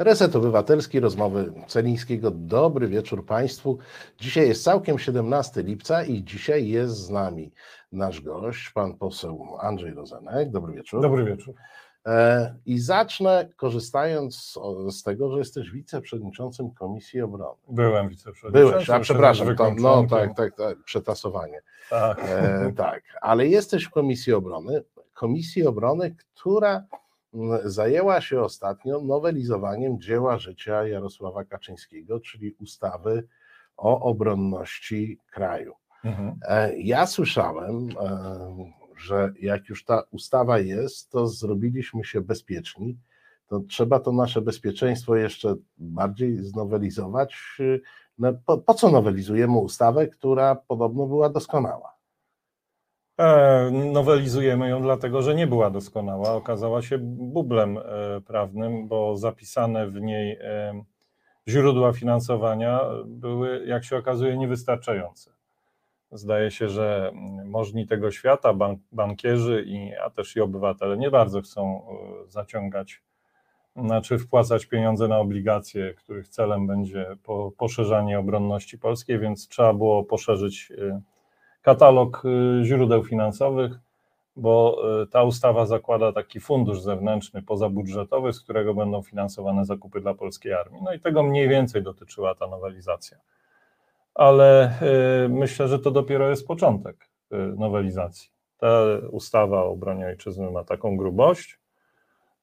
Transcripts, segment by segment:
Reset Obywatelski, rozmowy Celińskiego. Dobry wieczór Państwu. Dzisiaj jest całkiem 17 lipca i dzisiaj jest z nami nasz gość, pan poseł Andrzej Rozenek. Dobry wieczór. Dobry wieczór. E, I zacznę korzystając z, tego, że jesteś wiceprzewodniczącym Komisji Obrony. Byłem wiceprzewodniczącym. Byłeś, a przepraszam, tam, no tak, tak, tak, przetasowanie. Tak. E, tak, ale jesteś w Komisji Obrony, Komisji Obrony, która zajęła się ostatnio nowelizowaniem dzieła życia Jarosława Kaczyńskiego, czyli ustawy o obronności kraju. Mhm. E, Ja słyszałem, e, że jak już ta ustawa jest, to zrobiliśmy się bezpieczni. To trzeba to nasze bezpieczeństwo jeszcze bardziej znowelizować. No, Po, po co nowelizujemy ustawę, która podobno była doskonała? E, Nowelizujemy ją dlatego, że nie była doskonała. Okazała się bublem e, prawnym, bo zapisane w niej e, źródła finansowania były, jak się okazuje, niewystarczające. Zdaje się, że możni tego świata, bank, bankierzy, i, a też i obywatele nie bardzo chcą zaciągać, znaczy wpłacać pieniądze na obligacje, których celem będzie po, poszerzanie obronności polskiej, więc trzeba było poszerzyć katalog y, źródeł finansowych, bo y, ta ustawa zakłada taki fundusz zewnętrzny pozabudżetowy, z którego będą finansowane zakupy dla polskiej armii. No i tego mniej więcej dotyczyła ta nowelizacja. Ale y, myślę, że to dopiero jest początek nowelizacji. Ta ustawa o obronie ojczyzny ma taką grubość.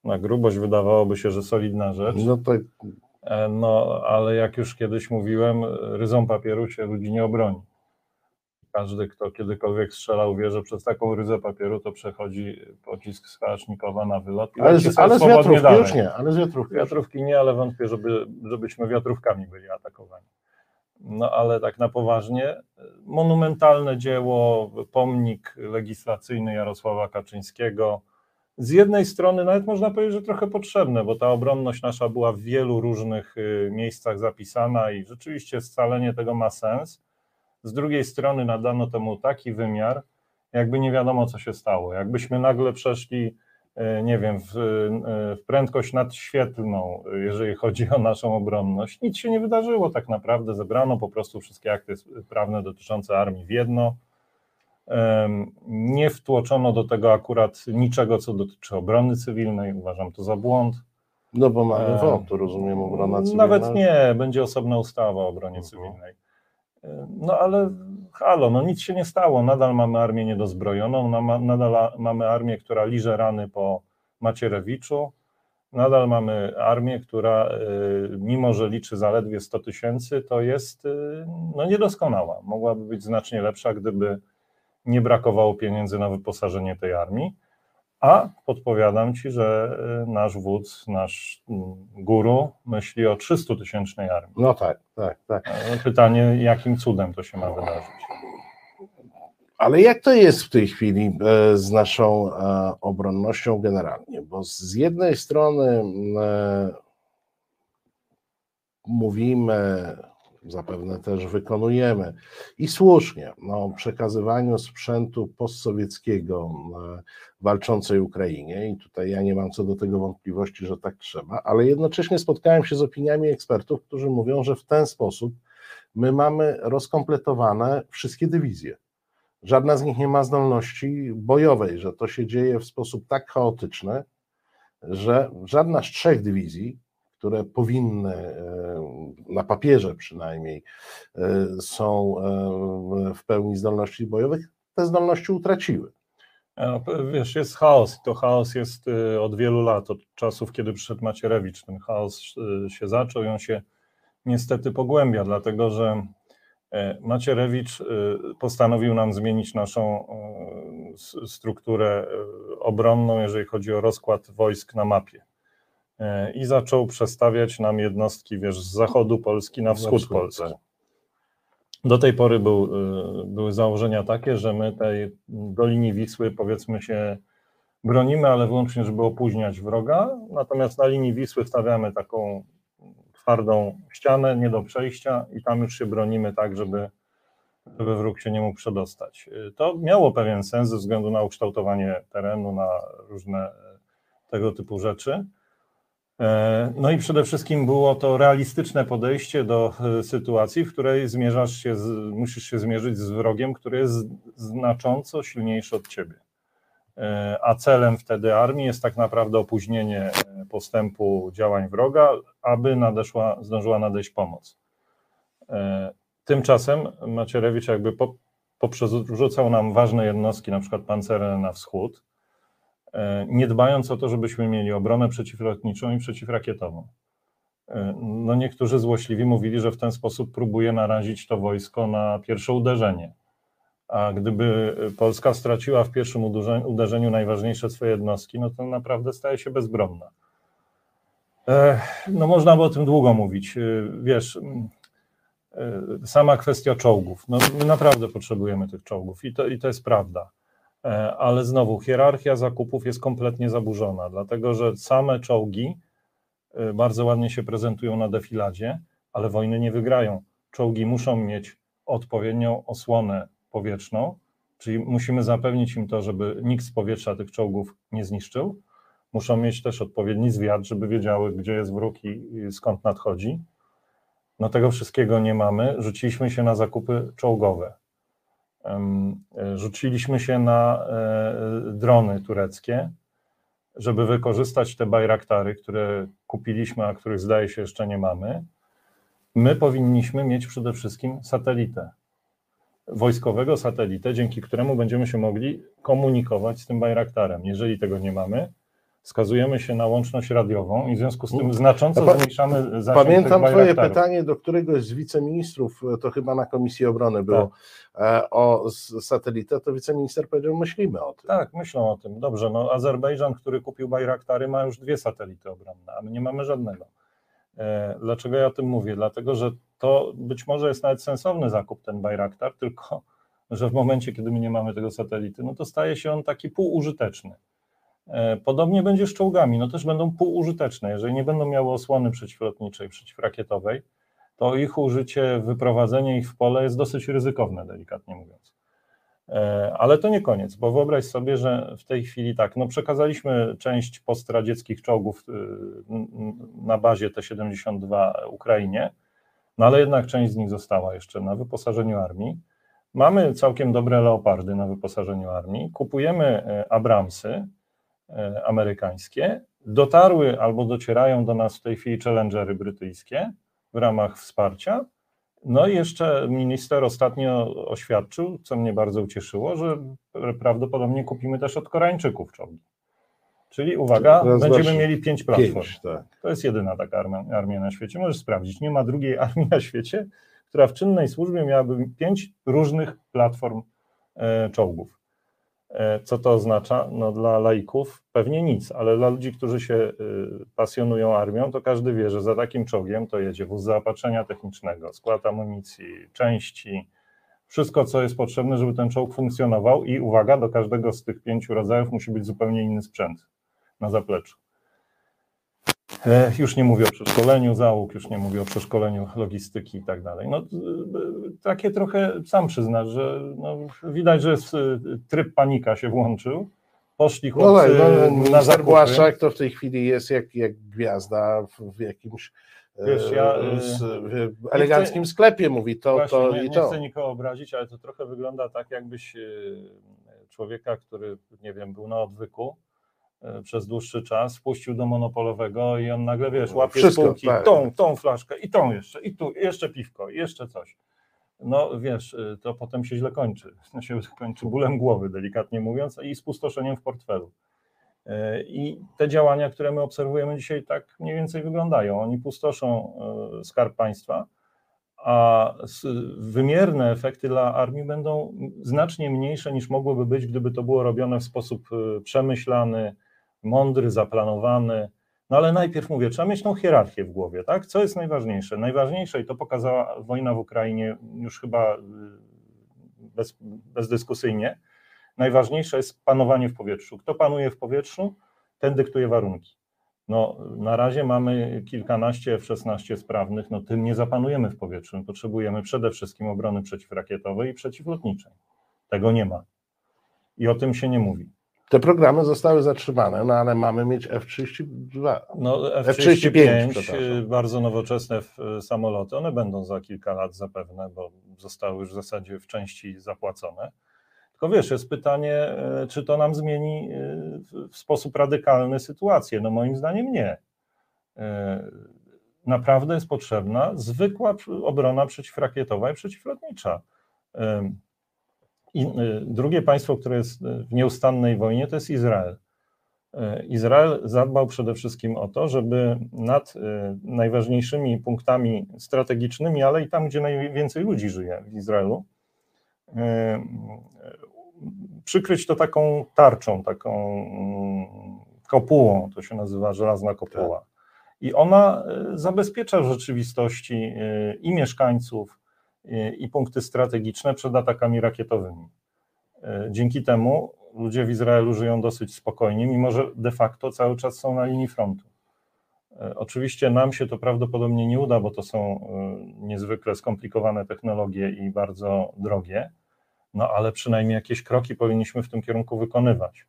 Na grubość wydawałoby się, że solidna rzecz. No to E, No, ale jak już kiedyś mówiłem, ryzą papieru się ludzi nie obroni. Każdy, kto kiedykolwiek strzelał, wie, że przez taką ryzę papieru to przechodzi pocisk z Kałasznikowa na wylot i ale, z, sobie ale z wiatrówki dalej. już nie, ale z wiatrówki. Wiatrówki nie, ale wątpię, żeby, żebyśmy wiatrówkami byli atakowani. No ale tak na poważnie, monumentalne dzieło, pomnik legislacyjny Jarosława Kaczyńskiego. Z jednej strony nawet można powiedzieć, że trochę potrzebne, bo ta obronność nasza była w wielu różnych y, miejscach zapisana i rzeczywiście scalenie tego ma sens. Z drugiej strony nadano temu taki wymiar, jakby nie wiadomo, co się stało. Jakbyśmy nagle przeszli e, nie wiem, w, e, w prędkość nadświetlną, jeżeli chodzi o naszą obronność. Nic się nie wydarzyło tak naprawdę. Zebrano po prostu wszystkie akty prawne dotyczące armii w jedno. Nie wtłoczono do tego akurat niczego, co dotyczy obrony cywilnej. Uważam to za błąd. No bo mamy WOT, rozumiem, obrona cywilna. Nawet nie, będzie osobna ustawa o obronie cywilnej. No ale halo, no nic się nie stało. Nadal mamy armię niedozbrojoną, nadal mamy armię, która liże rany po Macierewiczu. Nadal mamy armię, która e, mimo, że liczy zaledwie 100 tysięcy, to jest e, no, niedoskonała. Mogłaby być znacznie lepsza, gdyby nie brakowało pieniędzy na wyposażenie tej armii. A podpowiadam ci, że e, nasz wódz, nasz mm, guru myśli o 300 tysięcznej armii. No tak, tak, tak. E, Pytanie, jakim cudem to się ma wydarzyć? Ale jak to jest w tej chwili e, z naszą e, obronnością generalnie? Bo z jednej strony mówimy, zapewne też wykonujemy. I słusznie no, przekazywaniu sprzętu postsowieckiego e, walczącej Ukrainie. I tutaj ja nie mam co do tego wątpliwości, że tak trzeba, ale jednocześnie spotkałem się z opiniami ekspertów, którzy mówią, że w ten sposób my mamy rozkompletowane wszystkie dywizje. Żadna z nich nie ma zdolności bojowej, że to się dzieje w sposób tak chaotyczny, że żadna z trzech dywizji, które powinny, e, na papierze przynajmniej, e, są e, w pełni zdolności bojowych, te zdolności utraciły. E, Wiesz, jest chaos i to chaos jest od wielu lat, od czasów, kiedy przyszedł Macierewicz. Ten chaos się zaczął i on się niestety pogłębia, dlatego że Macierewicz postanowił nam zmienić naszą strukturę obronną, jeżeli chodzi o rozkład wojsk na mapie. E, I zaczął przestawiać nam jednostki, wiesz, z zachodu Polski na wschód Polski. Do tej pory był, y, były założenia takie, że my tej do linii Wisły powiedzmy się bronimy, ale wyłącznie, żeby opóźniać wroga. Natomiast na linii Wisły stawiamy taką twardą ścianę, nie do przejścia i tam już się bronimy tak, żeby, żeby wróg się nie mógł przedostać. Y, To miało pewien sens ze względu na ukształtowanie terenu, na różne tego typu rzeczy. E, no i przede wszystkim było to realistyczne podejście do e, sytuacji, w której zmierzasz się, z, musisz się zmierzyć z wrogiem, który jest znacząco silniejszy od ciebie. E, a celem wtedy armii jest tak naprawdę opóźnienie postępu działań wroga, aby nadeszła, zdążyła nadejść pomoc. Tymczasem Macierewicz jakby poprzerzucał nam ważne jednostki, na przykład pancerne na wschód, nie dbając o to, żebyśmy mieli obronę przeciwlotniczą i przeciwrakietową. E, no niektórzy złośliwi mówili, że w ten sposób próbuje narazić to wojsko na pierwsze uderzenie. A gdyby Polska straciła w pierwszym uderzeniu najważniejsze swoje jednostki, no to naprawdę staje się bezbronna. E, no można by o tym długo mówić. Wiesz, sama kwestia czołgów. No my naprawdę potrzebujemy tych czołgów i to, i to jest prawda. E, ale znowu hierarchia zakupów jest kompletnie zaburzona, dlatego że same czołgi e, bardzo ładnie się prezentują na defiladzie, ale wojny nie wygrają. Czołgi muszą mieć odpowiednią osłonę powietrzną, czyli musimy zapewnić im to, żeby nikt z powietrza tych czołgów nie zniszczył. Muszą mieć też odpowiedni zwiat, żeby wiedziały, gdzie jest wróg i skąd nadchodzi. No tego wszystkiego nie mamy. Rzuciliśmy się na zakupy czołgowe. E, rzuciliśmy się na e, drony tureckie, żeby wykorzystać te bajraktary, które kupiliśmy, a których zdaje się jeszcze nie mamy. My powinniśmy mieć przede wszystkim satelitę, wojskowego satelitę, dzięki któremu będziemy się mogli komunikować z tym bajraktarem. Jeżeli tego nie mamy, skazujemy się na łączność radiową i w związku z tym znacząco pa, zmniejszamy zasięg Pamiętam Twoje pytanie do któregoś z wiceministrów, to chyba na Komisji Obrony było, tak. E, o satelitę, to wiceminister powiedział, myślimy o tym. Tak, myślą o tym. Dobrze, no Azerbejdżan, który kupił Bajraktary ma już dwie satelity obronne, a my nie mamy żadnego. E, dlaczego ja o tym mówię? Dlatego, że to być może jest nawet sensowny zakup ten Bajraktar, tylko że w momencie, kiedy my nie mamy tego satelity, no to staje się on taki półużyteczny. E, podobnie będzie z czołgami, no też będą półużyteczne. Jeżeli nie będą miały osłony przeciwlotniczej, przeciwrakietowej, to ich użycie, wyprowadzenie ich w pole jest dosyć ryzykowne, delikatnie mówiąc. E, ale to nie koniec, bo wyobraź sobie, że w tej chwili tak, no przekazaliśmy część postradzieckich czołgów y, na bazie T-72 Ukrainie, no ale jednak część z nich została jeszcze na wyposażeniu armii. Mamy całkiem dobre leopardy na wyposażeniu armii, kupujemy e, Abramsy, amerykańskie. Dotarły albo docierają do nas w tej chwili challengery brytyjskie w ramach wsparcia. No i jeszcze minister ostatnio oświadczył, co mnie bardzo ucieszyło, że prawdopodobnie kupimy też od Koreańczyków czołgi. Czyli uwaga, będziemy mieli pięć platform. Pięć, tak. To jest jedyna taka armia, armia na świecie. Możesz sprawdzić. Nie ma drugiej armii na świecie, która w czynnej służbie miałaby pięć różnych platform e, czołgów. E, co to oznacza? No dla laików pewnie nic, ale dla ludzi, którzy się y, pasjonują armią, to każdy wie, że za takim czołgiem to jedzie wóz zaopatrzenia technicznego, skład amunicji, części, wszystko, co jest potrzebne, żeby ten czołg funkcjonował i uwaga, do każdego z tych pięciu rodzajów musi być zupełnie inny sprzęt na zapleczu. E, już nie mówię o przeszkoleniu załóg, już nie mówię o przeszkoleniu logistyki i tak dalej. No, takie trochę, sam przyznasz, że no, widać, że jest, tryb panika się włączył. Poszli no chłopcy no, no, na zakupy. Błaszczak to w tej chwili jest jak, jak gwiazda w, w jakimś Wiesz, ja, y, w eleganckim chcę, sklepie mówi to, właśnie, to nie, i to. Nie chcę nikogo obrazić, ale to trochę wygląda tak, jakbyś człowieka, który, nie wiem, był na odwyku, E, przez dłuższy czas, wpuścił do monopolowego i on nagle, wiesz, łapie Wszystko, spółki, tak. tą, tą flaszkę i tą jeszcze, i tu, jeszcze piwko, i jeszcze coś. No wiesz, e, to potem się źle kończy. To się kończy bólem głowy, delikatnie mówiąc, i spustoszeniem w portfelu. E, I te działania, które my obserwujemy dzisiaj, tak mniej więcej wyglądają. Oni pustoszą skarb państwa, a wymierne efekty dla armii będą znacznie mniejsze niż mogłyby być, gdyby to było robione w sposób przemyślany, mądry, zaplanowany. No ale najpierw mówię, trzeba mieć tą hierarchię w głowie, tak? Co jest najważniejsze? Najważniejsze, i to pokazała wojna w Ukrainie już chyba y, bez, bezdyskusyjnie, najważniejsze jest panowanie w powietrzu. Kto panuje w powietrzu, ten dyktuje warunki. No, na razie mamy kilkanaście F-16 sprawnych, no tym nie zapanujemy w powietrzu. Potrzebujemy przede wszystkim obrony przeciwrakietowej i przeciwlotniczej. Tego nie ma. I o tym się nie mówi. Te programy zostały zatrzymane, no ale mamy mieć F-32. No, F-35, F-35, przepraszam. bardzo nowoczesne w- samoloty, one będą za kilka lat zapewne, bo zostały już w zasadzie w części zapłacone. Tylko wiesz, jest pytanie, e, czy to nam zmieni e, w- sposób radykalny sytuację. No moim zdaniem nie. E, Naprawdę jest potrzebna zwykła obrona przeciwrakietowa i przeciwlotnicza. I e, drugie państwo, które jest e, w nieustannej wojnie, to jest Izrael. E, Izrael zadbał przede wszystkim o to, żeby nad najważniejszymi punktami strategicznymi, ale i tam, gdzie najwięcej ludzi żyje w Izraelu, przykryć to taką tarczą, taką mm, kopułą, to się nazywa żelazna kopuła. I ona zabezpiecza w rzeczywistości i mieszkańców, i punkty strategiczne przed atakami rakietowymi. E, Dzięki temu ludzie w Izraelu żyją dosyć spokojnie, mimo że de facto cały czas są na linii frontu. E, Oczywiście nam się to prawdopodobnie nie uda, bo to są e, niezwykle skomplikowane technologie i bardzo drogie, no ale przynajmniej jakieś kroki powinniśmy w tym kierunku wykonywać.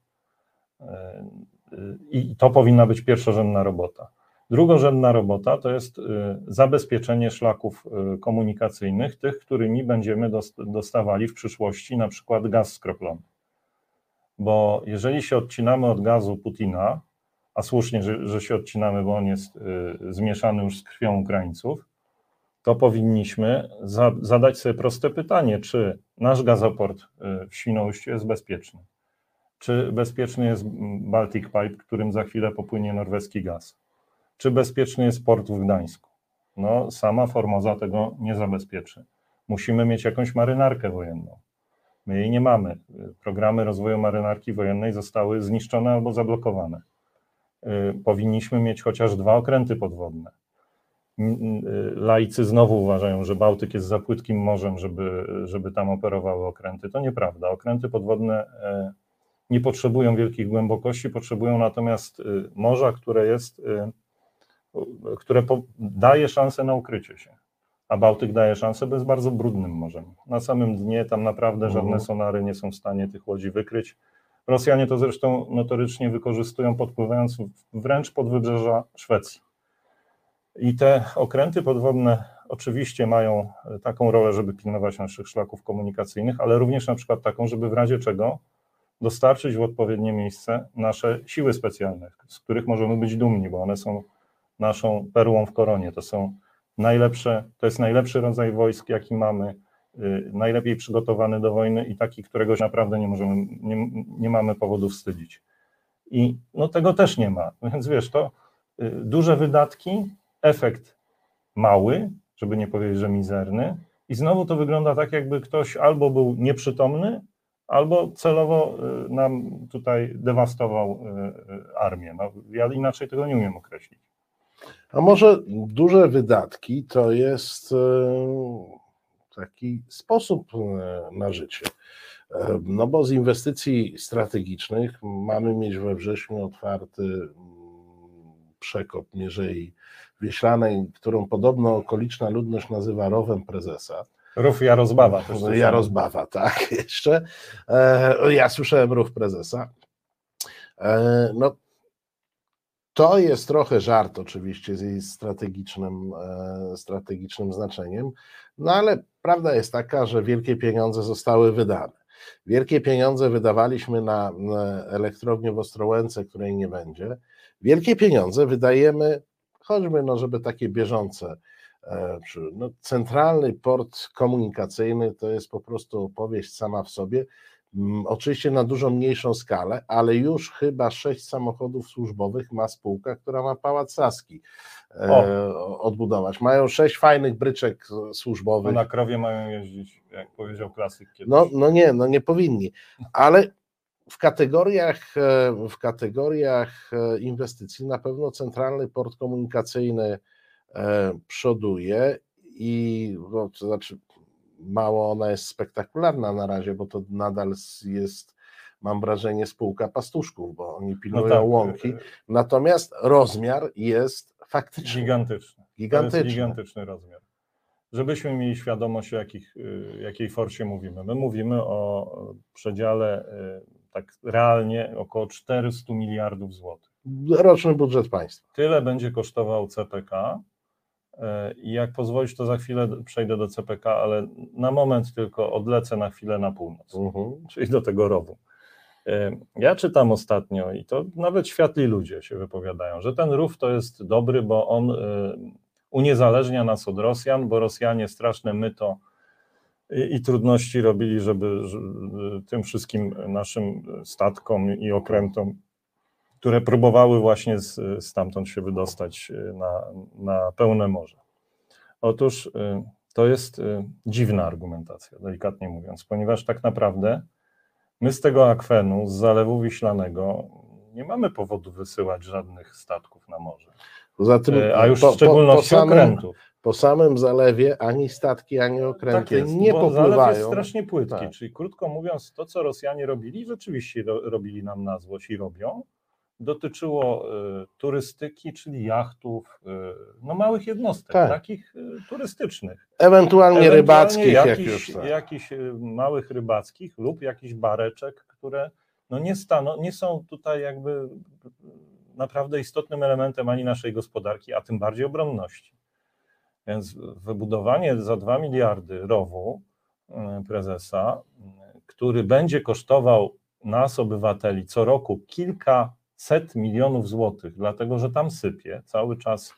I to powinna być pierwszorzędna robota. Drugorzędna robota to jest e, zabezpieczenie szlaków e, komunikacyjnych, tych, którymi będziemy dost- dostawali w przyszłości na przykład gaz skroplony. Bo jeżeli się odcinamy od gazu Putina, a słusznie, że, że się odcinamy, bo on jest y, zmieszany już z krwią Ukraińców, to powinniśmy za, zadać sobie proste pytanie, czy nasz gazoport y, w Świnoujściu jest bezpieczny? Czy bezpieczny jest Baltic Pipe, którym za chwilę popłynie norweski gaz? Czy bezpieczny jest port w Gdańsku? No, sama Formoza tego nie zabezpieczy. Musimy mieć jakąś marynarkę wojenną. My jej nie mamy. Programy rozwoju marynarki wojennej zostały zniszczone albo zablokowane. Y, Powinniśmy mieć chociaż dwa okręty podwodne. Y, Laicy znowu uważają, że Bałtyk jest za płytkim morzem, żeby, żeby tam operowały okręty. To nieprawda. Okręty podwodne e, nie potrzebują wielkich głębokości, potrzebują natomiast y, morza, które jest, które daje szansę na ukrycie się. A Bałtyk daje szansę, bo jest bardzo brudnym morzem. Na samym dnie tam naprawdę żadne Mhm. sonary nie są w stanie tych łodzi wykryć. Rosjanie to zresztą notorycznie wykorzystują, podpływając wręcz pod wybrzeża Szwecji. I te okręty podwodne oczywiście mają e, taką rolę, żeby pilnować naszych szlaków komunikacyjnych, ale również na przykład taką, żeby w razie czego dostarczyć w odpowiednie miejsce nasze siły specjalne, z których możemy być dumni, bo one są naszą perłą w koronie. To są najlepsze, to jest najlepszy rodzaj wojsk, jaki mamy, y, najlepiej przygotowany do wojny i taki, którego się naprawdę nie możemy, nie, nie mamy powodu wstydzić. I no tego też nie ma. Więc wiesz, to y, duże wydatki, efekt mały, żeby nie powiedzieć, że mizerny. I znowu to wygląda tak, jakby ktoś albo był nieprzytomny, albo celowo y, nam tutaj dewastował armię. No, ja inaczej tego nie umiem określić. A może duże wydatki to jest e, taki sposób e, na życie. E, No bo z inwestycji strategicznych mamy mieć we wrześniu otwarty mm, przekop Mierzei Wieślanej, którą podobno okoliczna ludność nazywa rowem prezesa. Rów Jarozbawa. też coś Jarozbawa, tak, jeszcze. Ja słyszałem ruch prezesa. No, to jest trochę żart oczywiście z jej strategicznym, e, strategicznym znaczeniem, no ale prawda jest taka, że wielkie pieniądze zostały wydane. Wielkie pieniądze wydawaliśmy na, elektrownię w Ostrołęce, której nie będzie. Wielkie pieniądze wydajemy, choćby, no, żeby takie bieżące e, no, centralny port komunikacyjny to jest po prostu opowieść sama w sobie. Oczywiście na dużo mniejszą skalę, ale już chyba sześć samochodów służbowych ma spółka, która ma Pałac Saski e, odbudować. Mają sześć fajnych bryczek e, No służbowych. na krowie mają jeździć, jak powiedział klasyk kiedyś. No, no nie, no nie powinni, ale w kategoriach, e, w kategoriach e, inwestycji na pewno centralny port komunikacyjny przoduje i no, to znaczy mało ona jest spektakularna na razie, bo to nadal jest, mam wrażenie, spółka pastuszków, bo oni No pilnują tak, łąki, e, natomiast rozmiar jest faktycznie Gigantyczny. To gigantyczny. jest gigantyczny rozmiar. Żebyśmy mieli świadomość, o jakich, jakiej forsie mówimy. My mówimy o przedziale tak realnie około 400 miliardów złotych. Roczny budżet państwa. Tyle będzie kosztował CPK. E, I jak pozwolisz, to za chwilę przejdę do CPK, ale na moment tylko odlecę na chwilę na północ, uh-huh. czyli do tego rowu. E, ja czytam ostatnio i to nawet światli ludzie się wypowiadają, że ten rów to jest dobry, bo on e, uniezależnia nas od Rosjan, bo Rosjanie straszne myto i, i trudności robili, żeby, żeby tym wszystkim naszym statkom i okrętom które próbowały właśnie z, stamtąd się wydostać y, na, na pełne morze. Otóż y, to jest y, dziwna argumentacja, delikatnie mówiąc, ponieważ tak naprawdę my z tego akwenu, z Zalewu Wiślanego, nie mamy powodu wysyłać żadnych statków na morze. Zatem, A już po, w szczególności po, po samym, okrętów. Po samym zalewie ani statki, ani okręty tak jest, nie bo popływają. Zalew jest strasznie płytki, tak. czyli krótko mówiąc, to co Rosjanie robili, rzeczywiście robili nam na złość i robią, dotyczyło y, turystyki, czyli jachtów, y, no małych jednostek, tak. takich y, turystycznych. Ewentualnie, Ewentualnie rybackich, jakiś, jak już. Tak. Jakichś małych rybackich lub jakichś bareczek, które no nie, staną, nie są tutaj jakby naprawdę istotnym elementem ani naszej gospodarki, a tym bardziej obronności. Więc wybudowanie za 2 miliardy rowu prezesa, który będzie kosztował nas, obywateli, co roku kilka set milionów złotych, dlatego że tam sypie cały czas.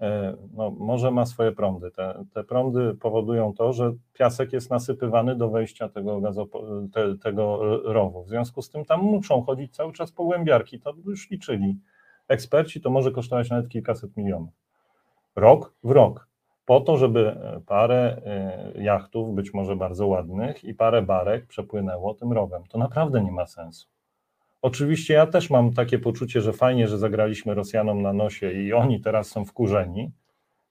E, no, może ma swoje prądy. Te, te prądy powodują to, że piasek jest nasypywany do wejścia tego, gazopo, te, tego rowu. W związku z tym tam muszą chodzić cały czas pogłębiarki. To już liczyli eksperci, to może kosztować nawet kilkaset milionów. Rok w rok. Po to, żeby parę e, jachtów, być może bardzo ładnych, i parę barek przepłynęło tym rowem. To naprawdę nie ma sensu. Oczywiście ja też mam takie poczucie, że fajnie, że zagraliśmy Rosjanom na nosie i oni teraz są wkurzeni,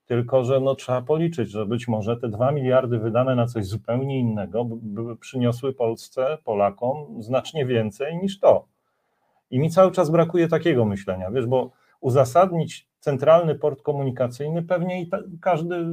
tylko że no, trzeba policzyć, że być może te dwa miliardy wydane na coś zupełnie innego by przyniosły Polsce, Polakom znacznie więcej niż to. I mi cały czas brakuje takiego myślenia, wiesz, bo uzasadnić centralny port komunikacyjny pewnie i ta, każdy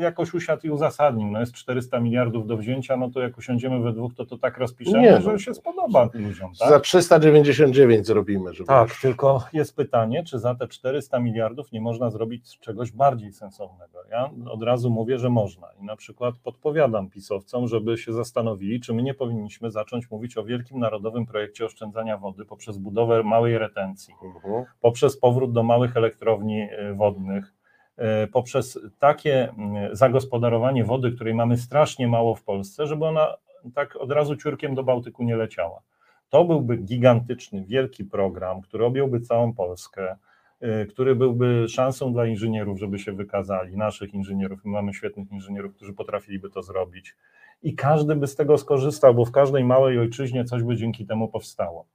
jakoś usiadł i uzasadnił. No jest 400 miliardów do wzięcia, no to jak usiądziemy we dwóch, to to tak rozpiszemy, Nie, że no. się spodoba ludziom. Tak? Za 399 zrobimy. Żeby tak, już... tylko jest pytanie, czy za te 400 miliardów nie można zrobić czegoś bardziej sensownego. Ja od razu mówię, że można i na przykład podpowiadam pisowcom, żeby się zastanowili, czy my nie powinniśmy zacząć mówić o wielkim narodowym projekcie oszczędzania wody poprzez budowę małej retencji, uh mhm. -huh. poprzez powrót do małych elektrowni elektrowni e, wodnych, e, poprzez takie zagospodarowanie wody, której mamy strasznie mało w Polsce, żeby ona tak od razu ciurkiem do Bałtyku nie leciała. To byłby gigantyczny, wielki program, który objąłby całą Polskę, e, który byłby szansą dla inżynierów, żeby się wykazali, naszych inżynierów. My mamy świetnych inżynierów, którzy potrafiliby to zrobić. I każdy by z tego skorzystał, bo w każdej małej ojczyźnie coś by dzięki temu powstało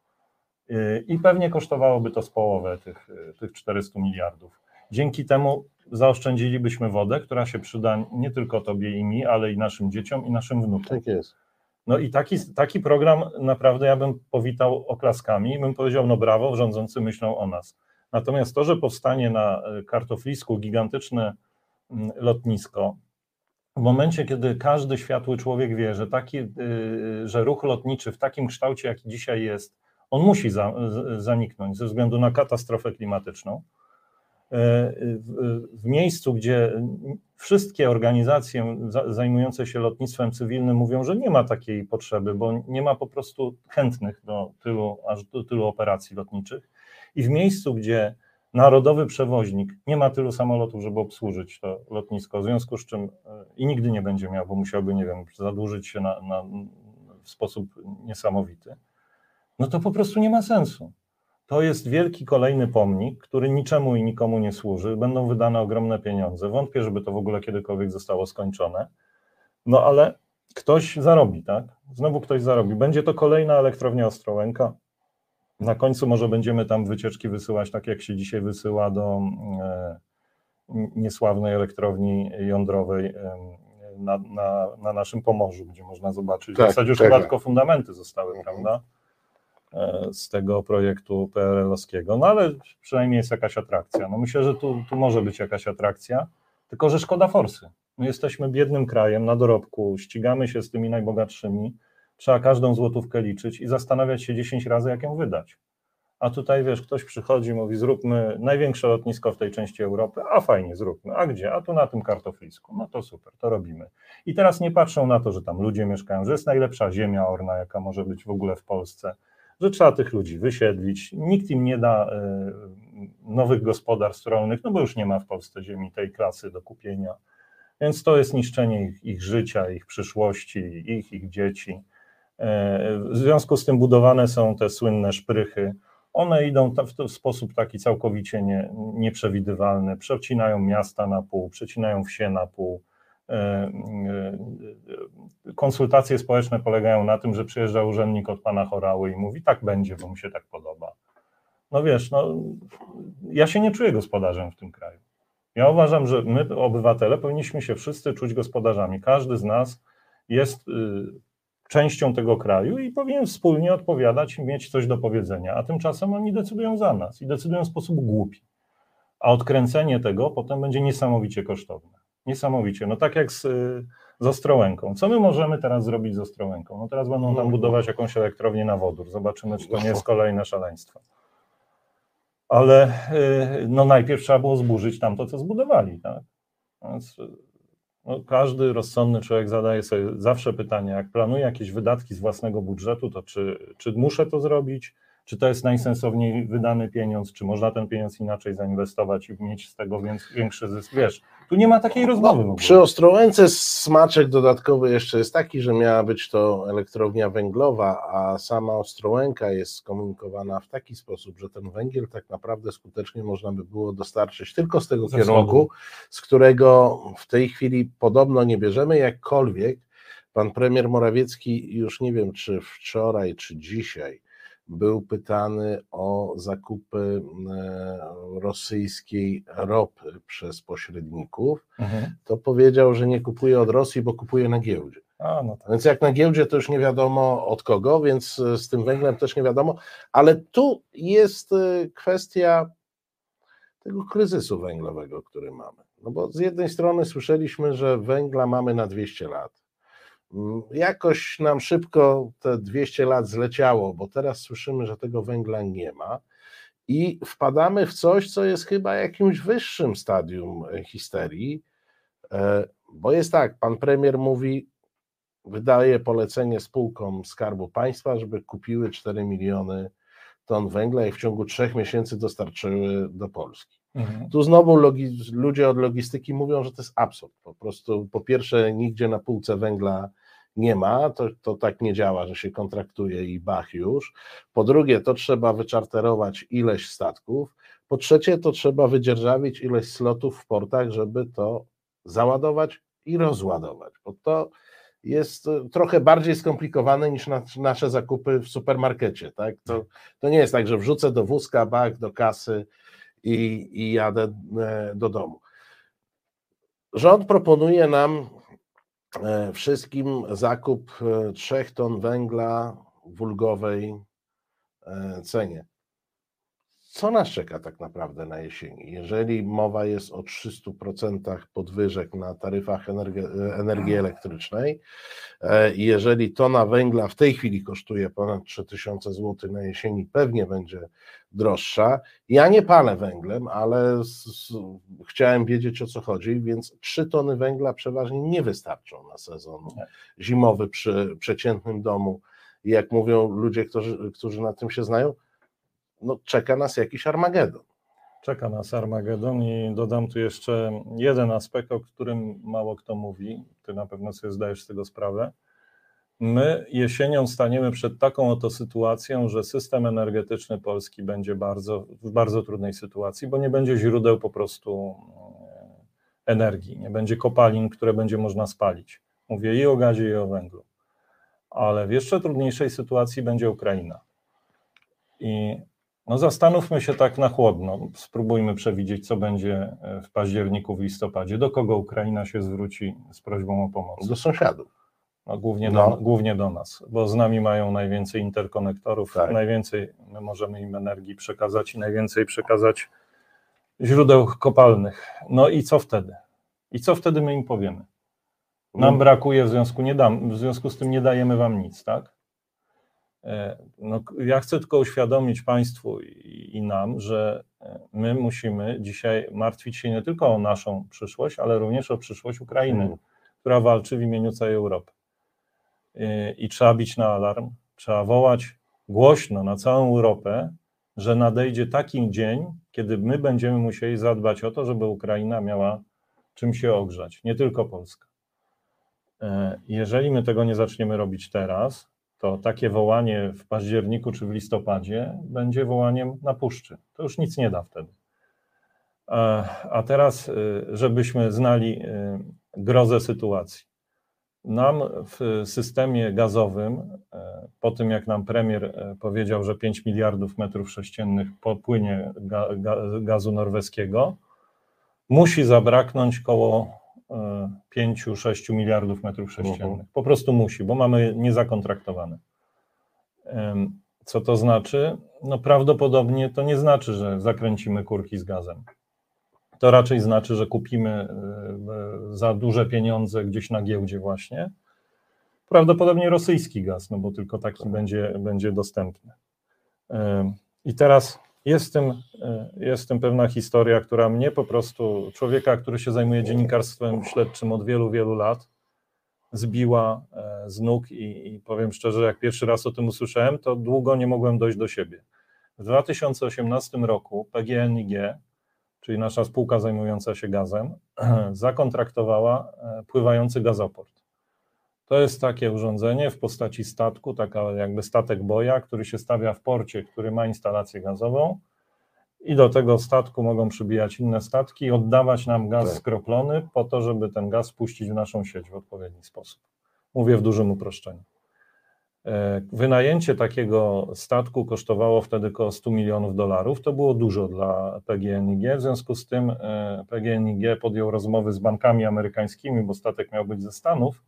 i pewnie kosztowałoby to z połowę tych, tych 400 miliardów. Dzięki temu zaoszczędzilibyśmy wodę, która się przyda nie tylko tobie i mi, ale i naszym dzieciom i naszym wnukom. Tak jest. No i taki, taki program naprawdę ja bym powitał oklaskami i bym powiedział, no brawo, rządzący myślą o nas. Natomiast to, że powstanie na kartoflisku gigantyczne mm, lotnisko, w momencie, kiedy każdy światły człowiek wie, że, taki, y, że ruch lotniczy w takim kształcie, jaki dzisiaj jest, on musi za, zaniknąć ze względu na katastrofę klimatyczną. E, w, miejscu, gdzie wszystkie organizacje zajmujące się lotnictwem cywilnym mówią, że nie ma takiej potrzeby, bo nie ma po prostu chętnych do tylu, aż do tylu operacji lotniczych. I w miejscu, gdzie narodowy przewoźnik nie ma tylu samolotów, żeby obsłużyć to lotnisko, w związku z czym e, i nigdy nie będzie miał, bo musiałby, nie wiem, zadłużyć się na, na w sposób niesamowity no to po prostu nie ma sensu. To jest wielki kolejny pomnik, który niczemu i nikomu nie służy. Będą wydane ogromne pieniądze. Wątpię, żeby to w ogóle kiedykolwiek zostało skończone. No ale ktoś zarobi, tak? Znowu ktoś zarobi. Będzie to kolejna elektrownia Ostrołęka. Na końcu może będziemy tam wycieczki wysyłać, tak jak się dzisiaj wysyła do e, niesławnej elektrowni jądrowej e, na, na, na, naszym Pomorzu, gdzie można zobaczyć. Tak, w zasadzie już chyba tylko fundamenty zostały, mhm. prawda? E, z tego projektu PRL-owskiego, no ale przynajmniej jest jakaś atrakcja. No myślę, że tu, tu może być jakaś atrakcja, tylko że szkoda forsy. My jesteśmy biednym krajem na dorobku, ścigamy się z tymi najbogatszymi, Trzeba każdą złotówkę liczyć i zastanawiać się 10 razy, jak ją wydać. A tutaj wiesz, ktoś przychodzi, mówi: Zróbmy największe lotnisko w tej części Europy, a fajnie, zróbmy. A gdzie? A tu na tym kartoflisku. No to super, to robimy. I teraz nie patrzą na to, że tam ludzie mieszkają, że jest najlepsza ziemia orna, jaka może być w ogóle w Polsce, że trzeba tych ludzi wysiedlić. Nikt im nie da y, nowych gospodarstw rolnych, no bo już nie ma w Polsce ziemi tej klasy do kupienia. Więc to jest niszczenie ich, ich życia, ich przyszłości, ich, ich dzieci. Y, w związku z tym budowane są te słynne szprychy one idą w sposób taki całkowicie nie, nieprzewidywalny, przecinają miasta na pół, przecinają wsie na pół. E, e, konsultacje społeczne polegają na tym, że przyjeżdża urzędnik od pana Chorały i mówi, tak będzie, bo mu się tak podoba. No wiesz, no, ja się nie czuję gospodarzem w tym kraju. Ja uważam, że my, obywatele, powinniśmy się wszyscy czuć gospodarzami. Każdy z nas jest y, częścią tego kraju i powinien wspólnie odpowiadać i mieć coś do powiedzenia, a tymczasem oni decydują za nas i decydują w sposób głupi. A odkręcenie tego potem będzie niesamowicie kosztowne. Niesamowicie. No tak jak z, z Ostrołęką. Co my możemy teraz zrobić z Ostrołęką? No teraz będą tam budować jakąś elektrownię na wodór. Zobaczymy, czy to nie jest kolejne szaleństwo. Ale y, no najpierw trzeba było zburzyć tam to, co zbudowali. Tak? Więc no, każdy rozsądny człowiek zadaje sobie zawsze pytanie, jak planuje jakieś wydatki z własnego budżetu, to czy, czy muszę to zrobić, czy to jest najsensowniej wydany pieniądz, czy można ten pieniądz inaczej zainwestować i mieć z tego większy zysk. Wiesz, tu nie ma takiej rozmowy. No, przy Ostrołęce smaczek dodatkowy jeszcze jest taki, że miała być to elektrownia węglowa, a sama Ostrołęka jest skomunikowana w taki sposób, że ten węgiel tak naprawdę skutecznie można by było dostarczyć tylko z tego Ze kierunku, z którego w tej chwili podobno nie bierzemy, jakkolwiek pan premier Morawiecki już nie wiem, czy wczoraj, czy dzisiaj był pytany o zakupy e, rosyjskiej ropy przez pośredników, mhm. to powiedział, że nie kupuje od Rosji, bo kupuje na giełdzie. A, no tak. Więc jak na giełdzie, to już nie wiadomo od kogo, więc z tym węglem też nie wiadomo, ale tu jest e, kwestia tego kryzysu węglowego, który mamy. No bo z jednej strony słyszeliśmy, że węgla mamy na 200 lat. Jakoś nam szybko te 200 lat zleciało, bo teraz słyszymy, że tego węgla nie ma i wpadamy w coś, co jest chyba jakimś wyższym stadium e, histerii, e, bo jest tak, pan premier mówi, wydaje polecenie spółkom Skarbu Państwa, żeby kupiły 4 miliony ton węgla i w ciągu trzech miesięcy dostarczyły do Polski. Mhm. Tu znowu ludzie od logistyki mówią, że to jest absurd. Po prostu, po pierwsze, nigdzie na półce węgla nie ma, to, to tak nie działa, że się kontraktuje i bach już. Po drugie, to trzeba wyczarterować ileś statków. Po trzecie, to trzeba wydzierżawić ileś slotów w portach, żeby to załadować i rozładować, bo to jest e, trochę bardziej skomplikowane niż na, nasze zakupy w supermarkecie. Tak? To, to nie jest tak, że wrzucę do wózka, bak, do kasy i, i jadę e, do domu. Rząd proponuje nam E, wszystkim zakup 3 e, ton węgla w ulgowej cenie. Co nas czeka tak naprawdę na jesieni? Jeżeli mowa jest o 300% podwyżek na taryfach energii, energii elektrycznej, jeżeli tona węgla w tej chwili kosztuje ponad 3000 zł na jesieni, pewnie będzie droższa. Ja nie palę węglem, ale chciałem wiedzieć o co chodzi, więc 3 tony węgla przeważnie nie wystarczą na sezon zimowy przy przeciętnym domu. Jak mówią ludzie, którzy, którzy na tym się znają, no czeka nas jakiś Armagedon. Czeka nas Armagedon i dodam tu jeszcze jeden aspekt, o którym mało kto mówi. Ty na pewno sobie zdajesz z tego sprawę My jesienią staniemy przed taką oto sytuacją, że system energetyczny Polski będzie bardzo, w bardzo trudnej sytuacji, bo nie będzie źródeł po prostu e, energii, nie będzie kopalin, które będzie można spalić. Mówię i o gazie, i o węglu. Ale w jeszcze trudniejszej sytuacji będzie Ukraina. I no zastanówmy się tak na chłodno, spróbujmy przewidzieć, co będzie e, w październiku, w listopadzie, do kogo Ukraina się zwróci z prośbą o pomoc. Do sąsiadów. No, głównie, no. Do, głównie do nas, bo z nami mają najwięcej interkonektorów, tak. najwięcej my możemy im energii przekazać i najwięcej przekazać źródeł kopalnych. No i co wtedy? I co wtedy my im powiemy? Nam brakuje, w związku, nie dam, w związku z tym nie dajemy wam nic, tak? E, no, ja chcę tylko uświadomić Państwu i, i nam, że e, my musimy dzisiaj martwić się nie tylko o naszą przyszłość, ale również o przyszłość Ukrainy, mm. która walczy w imieniu całej Europy. I, I trzeba bić na alarm, trzeba wołać głośno na całą Europę, że nadejdzie taki dzień, kiedy my będziemy musieli zadbać o to, żeby Ukraina miała czym się ogrzać, nie tylko Polska. E, jeżeli my tego nie zaczniemy robić teraz, to takie wołanie w październiku czy w listopadzie będzie wołaniem na puszczy. To już nic nie da wtedy. A teraz, e, żebyśmy znali grozę sytuacji. Nam w systemie gazowym, po tym jak nam premier powiedział, że 5 miliardów metrów sześciennych popłynie gazu norweskiego, musi zabraknąć koło 5-6 miliardów metrów sześciennych. Mhm. Po prostu musi, bo mamy niezakontraktowane. Co to znaczy? No prawdopodobnie to nie znaczy, że zakręcimy kurki z gazem. To raczej znaczy, że kupimy e, za duże pieniądze gdzieś na giełdzie właśnie. Prawdopodobnie rosyjski gaz, no bo tylko taki tak. będzie, będzie dostępny. I teraz jest w, tym, e, jest w tym pewna historia, która mnie po prostu, człowieka, który się zajmuje dziennikarstwem śledczym od wielu, wielu lat, zbiła e, z nóg i, i powiem szczerze, jak pierwszy raz o tym usłyszałem, to długo nie mogłem dojść do siebie. W 2018 roku PGNiG, czyli nasza spółka zajmująca się gazem, zakontraktowała e, pływający gazoport. To jest takie urządzenie w postaci statku, taka jakby statek boja, który się stawia w porcie, który ma instalację gazową i do tego statku mogą przybijać inne statki i oddawać nam gaz tak. skroplony po to, żeby ten gaz puścić w naszą sieć w odpowiedni sposób. Mówię w dużym uproszczeniu. E, wynajęcie takiego statku kosztowało wtedy około 100 milionów dolarów. To było dużo dla PGNiG. W związku z tym e, PGNiG podjął rozmowy z bankami amerykańskimi, bo statek miał być ze Stanów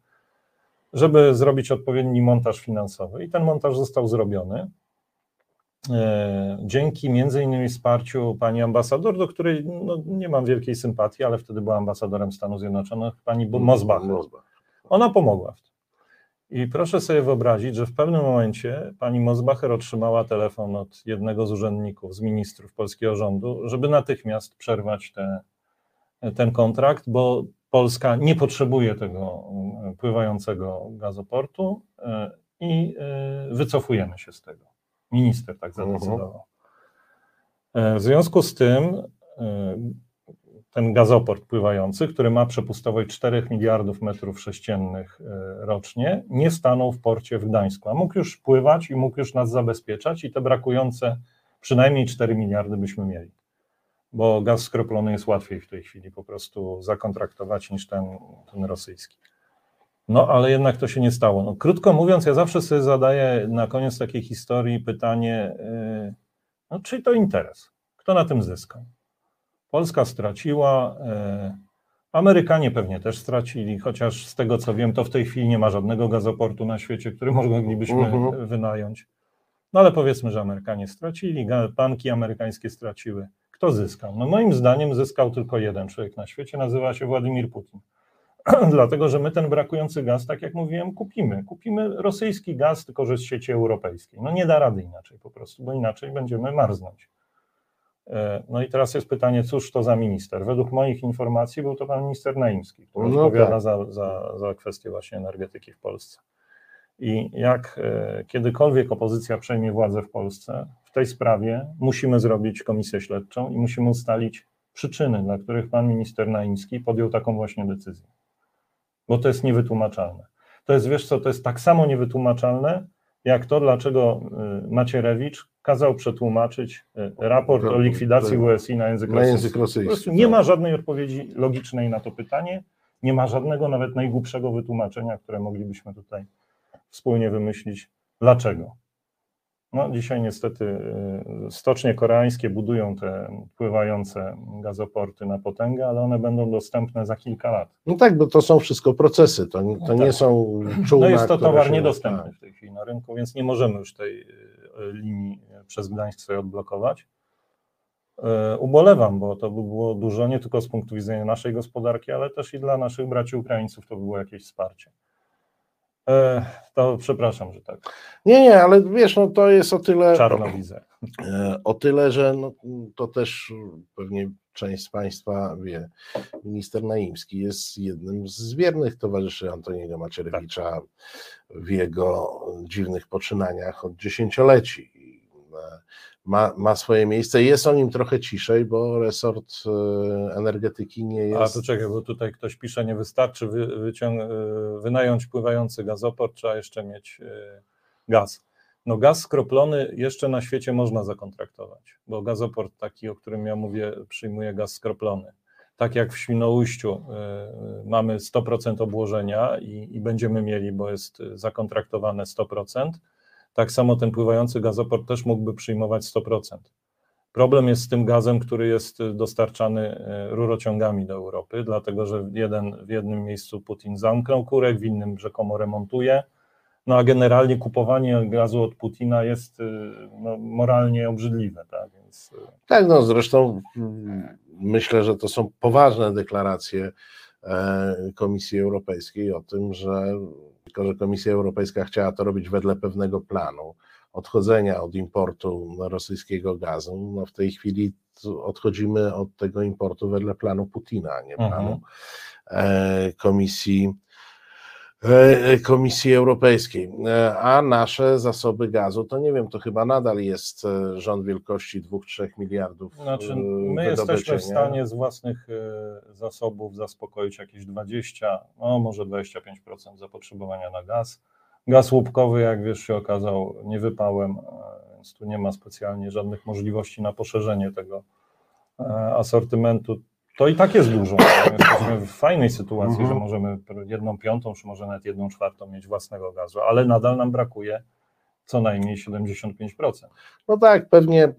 żeby zrobić odpowiedni montaż finansowy. I ten montaż został zrobiony. E, dzięki między innymi wsparciu pani ambasador, do której no, nie mam wielkiej sympatii, ale wtedy była ambasadorem Stanów Zjednoczonych, pani Mosbach. Ona pomogła w tym. I proszę sobie wyobrazić, że w pewnym momencie pani Mosbacher otrzymała telefon od jednego z urzędników, z ministrów polskiego rządu, żeby natychmiast przerwać te, ten kontrakt, bo Polska nie potrzebuje tego e, pływającego gazoportu e, i e, wycofujemy się z tego. Minister tak mhm. zadecydował. W związku z tym ten gazoport pływający, który ma przepustowość 4 miliardów metrów sześciennych rocznie, nie stanął w porcie w Gdańsku, a mógł już pływać i mógł już nas zabezpieczać i te brakujące przynajmniej 4 miliardy byśmy mieli bo gaz skroplony jest łatwiej w tej chwili po prostu zakontraktować niż ten, ten rosyjski. No, ale jednak to się nie stało. No, krótko mówiąc, ja zawsze sobie zadaję na koniec takiej historii pytanie, yy, no, czy to interes? Kto na tym zyskał? Polska straciła, yy, Amerykanie pewnie też stracili, chociaż z tego co wiem, to w tej chwili nie ma żadnego gazoportu na świecie, który moglibyśmy uh mhm. -huh. wynająć. No ale powiedzmy, że Amerykanie stracili, banki amerykańskie straciły. Kto zyskał? No moim zdaniem zyskał tylko jeden człowiek na świecie, nazywa się Władimir Putin. Dlatego, że my ten brakujący gaz, tak jak mówiłem, kupimy. Kupimy rosyjski gaz, tylko że z sieci europejskiej. No nie da rady inaczej po prostu, bo inaczej będziemy marznąć. E, no i teraz jest pytanie, cóż to za minister? Według moich informacji był to pan minister Naimski, który no odpowiada tak. za, za, za kwestię właśnie energetyki w Polsce. I jak e, kiedykolwiek opozycja przejmie władzę w Polsce, w tej sprawie musimy zrobić komisję śledczą i musimy ustalić przyczyny, dla których pan minister Naimski podjął taką właśnie decyzję. Bo to jest niewytłumaczalne. To jest, wiesz co, to jest tak samo niewytłumaczalne, jak to, dlaczego y, Macierewicz kazał przetłumaczyć y, raport o likwidacji USI na język rosyjski. Język rosyjski nie tak. ma żadnej odpowiedzi logicznej na to pytanie, nie ma żadnego nawet najgłupszego wytłumaczenia, które moglibyśmy tutaj wspólnie wymyślić, dlaczego. No, dzisiaj niestety y, stocznie koreańskie budują te pływające gazoporty na potęgę, ale one będą dostępne za kilka lat. No tak, bo to są wszystko procesy, to, to no tak. nie są czółna, No jest to towar niedostępny tak. w tej chwili na rynku, więc nie możemy już tej y, linii przez Gdańsk sobie odblokować. ubolewam, bo to by było dużo nie tylko z punktu widzenia naszej gospodarki, ale też i dla naszych braci Ukraińców to by było jakieś wsparcie. E, to przepraszam, że tak. Nie, nie, ale wiesz, no to jest o tyle. Czarno widzę. E, o tyle, że no, to też pewnie część z Państwa wie, minister Naimski jest jednym z wiernych towarzyszy Antoniego Macierewicza tak. w jego dziwnych poczynaniach od dziesięcioleci. E, ma, ma swoje miejsce. Jest o nim trochę ciszej, bo resort e, energetyki nie jest. A to czekaj, bo tutaj ktoś pisze, nie wystarczy wy, wyciąg- wynająć pływający gazoport, trzeba jeszcze mieć gaz. No gaz skroplony jeszcze na świecie można zakontraktować, bo gazoport taki, o którym ja mówię, przyjmuje gaz skroplony. Tak jak w Świnoujściu mamy 100% obłożenia i, i będziemy mieli, bo jest zakontraktowane 100%, tak samo ten pływający gazoport też mógłby przyjmować 100%. Problem jest z tym gazem, który jest dostarczany y, rurociągami do Europy, dlatego że jeden, w jednym miejscu Putin zamknął kurek, w innym rzekomo remontuje, no a generalnie kupowanie gazu od Putina jest y, no, moralnie obrzydliwe. Tak? Więc... Y, tak, no zresztą mm, myślę, że to są poważne deklaracje Komisji Europejskiej o tym, że tylko, że Komisja Europejska chciała to robić wedle pewnego planu odchodzenia od importu rosyjskiego gazu. No w tej chwili odchodzimy od tego importu wedle planu Putina, a nie planu mhm. Komisji E, Komisji Europejskiej, e, a nasze zasoby gazu, to nie wiem, to chyba nadal jest e, rząd wielkości 2-3 miliardów. Znaczy, my jesteśmy w stanie z własnych zasobów zaspokoić jakieś 20, no może 25% zapotrzebowania na gaz. Gaz łupkowy, jak wiesz, się okazał niewypałem, więc tu nie ma specjalnie żadnych możliwości na poszerzenie tego asortymentu to i tak jest dużo. Jesteśmy w fajnej sytuacji, że mhm. możemy jedną piątą, czy może nawet jedną czwartą mieć własnego gazu, ale nadal nam brakuje co najmniej 75%. No tak, pewnie e,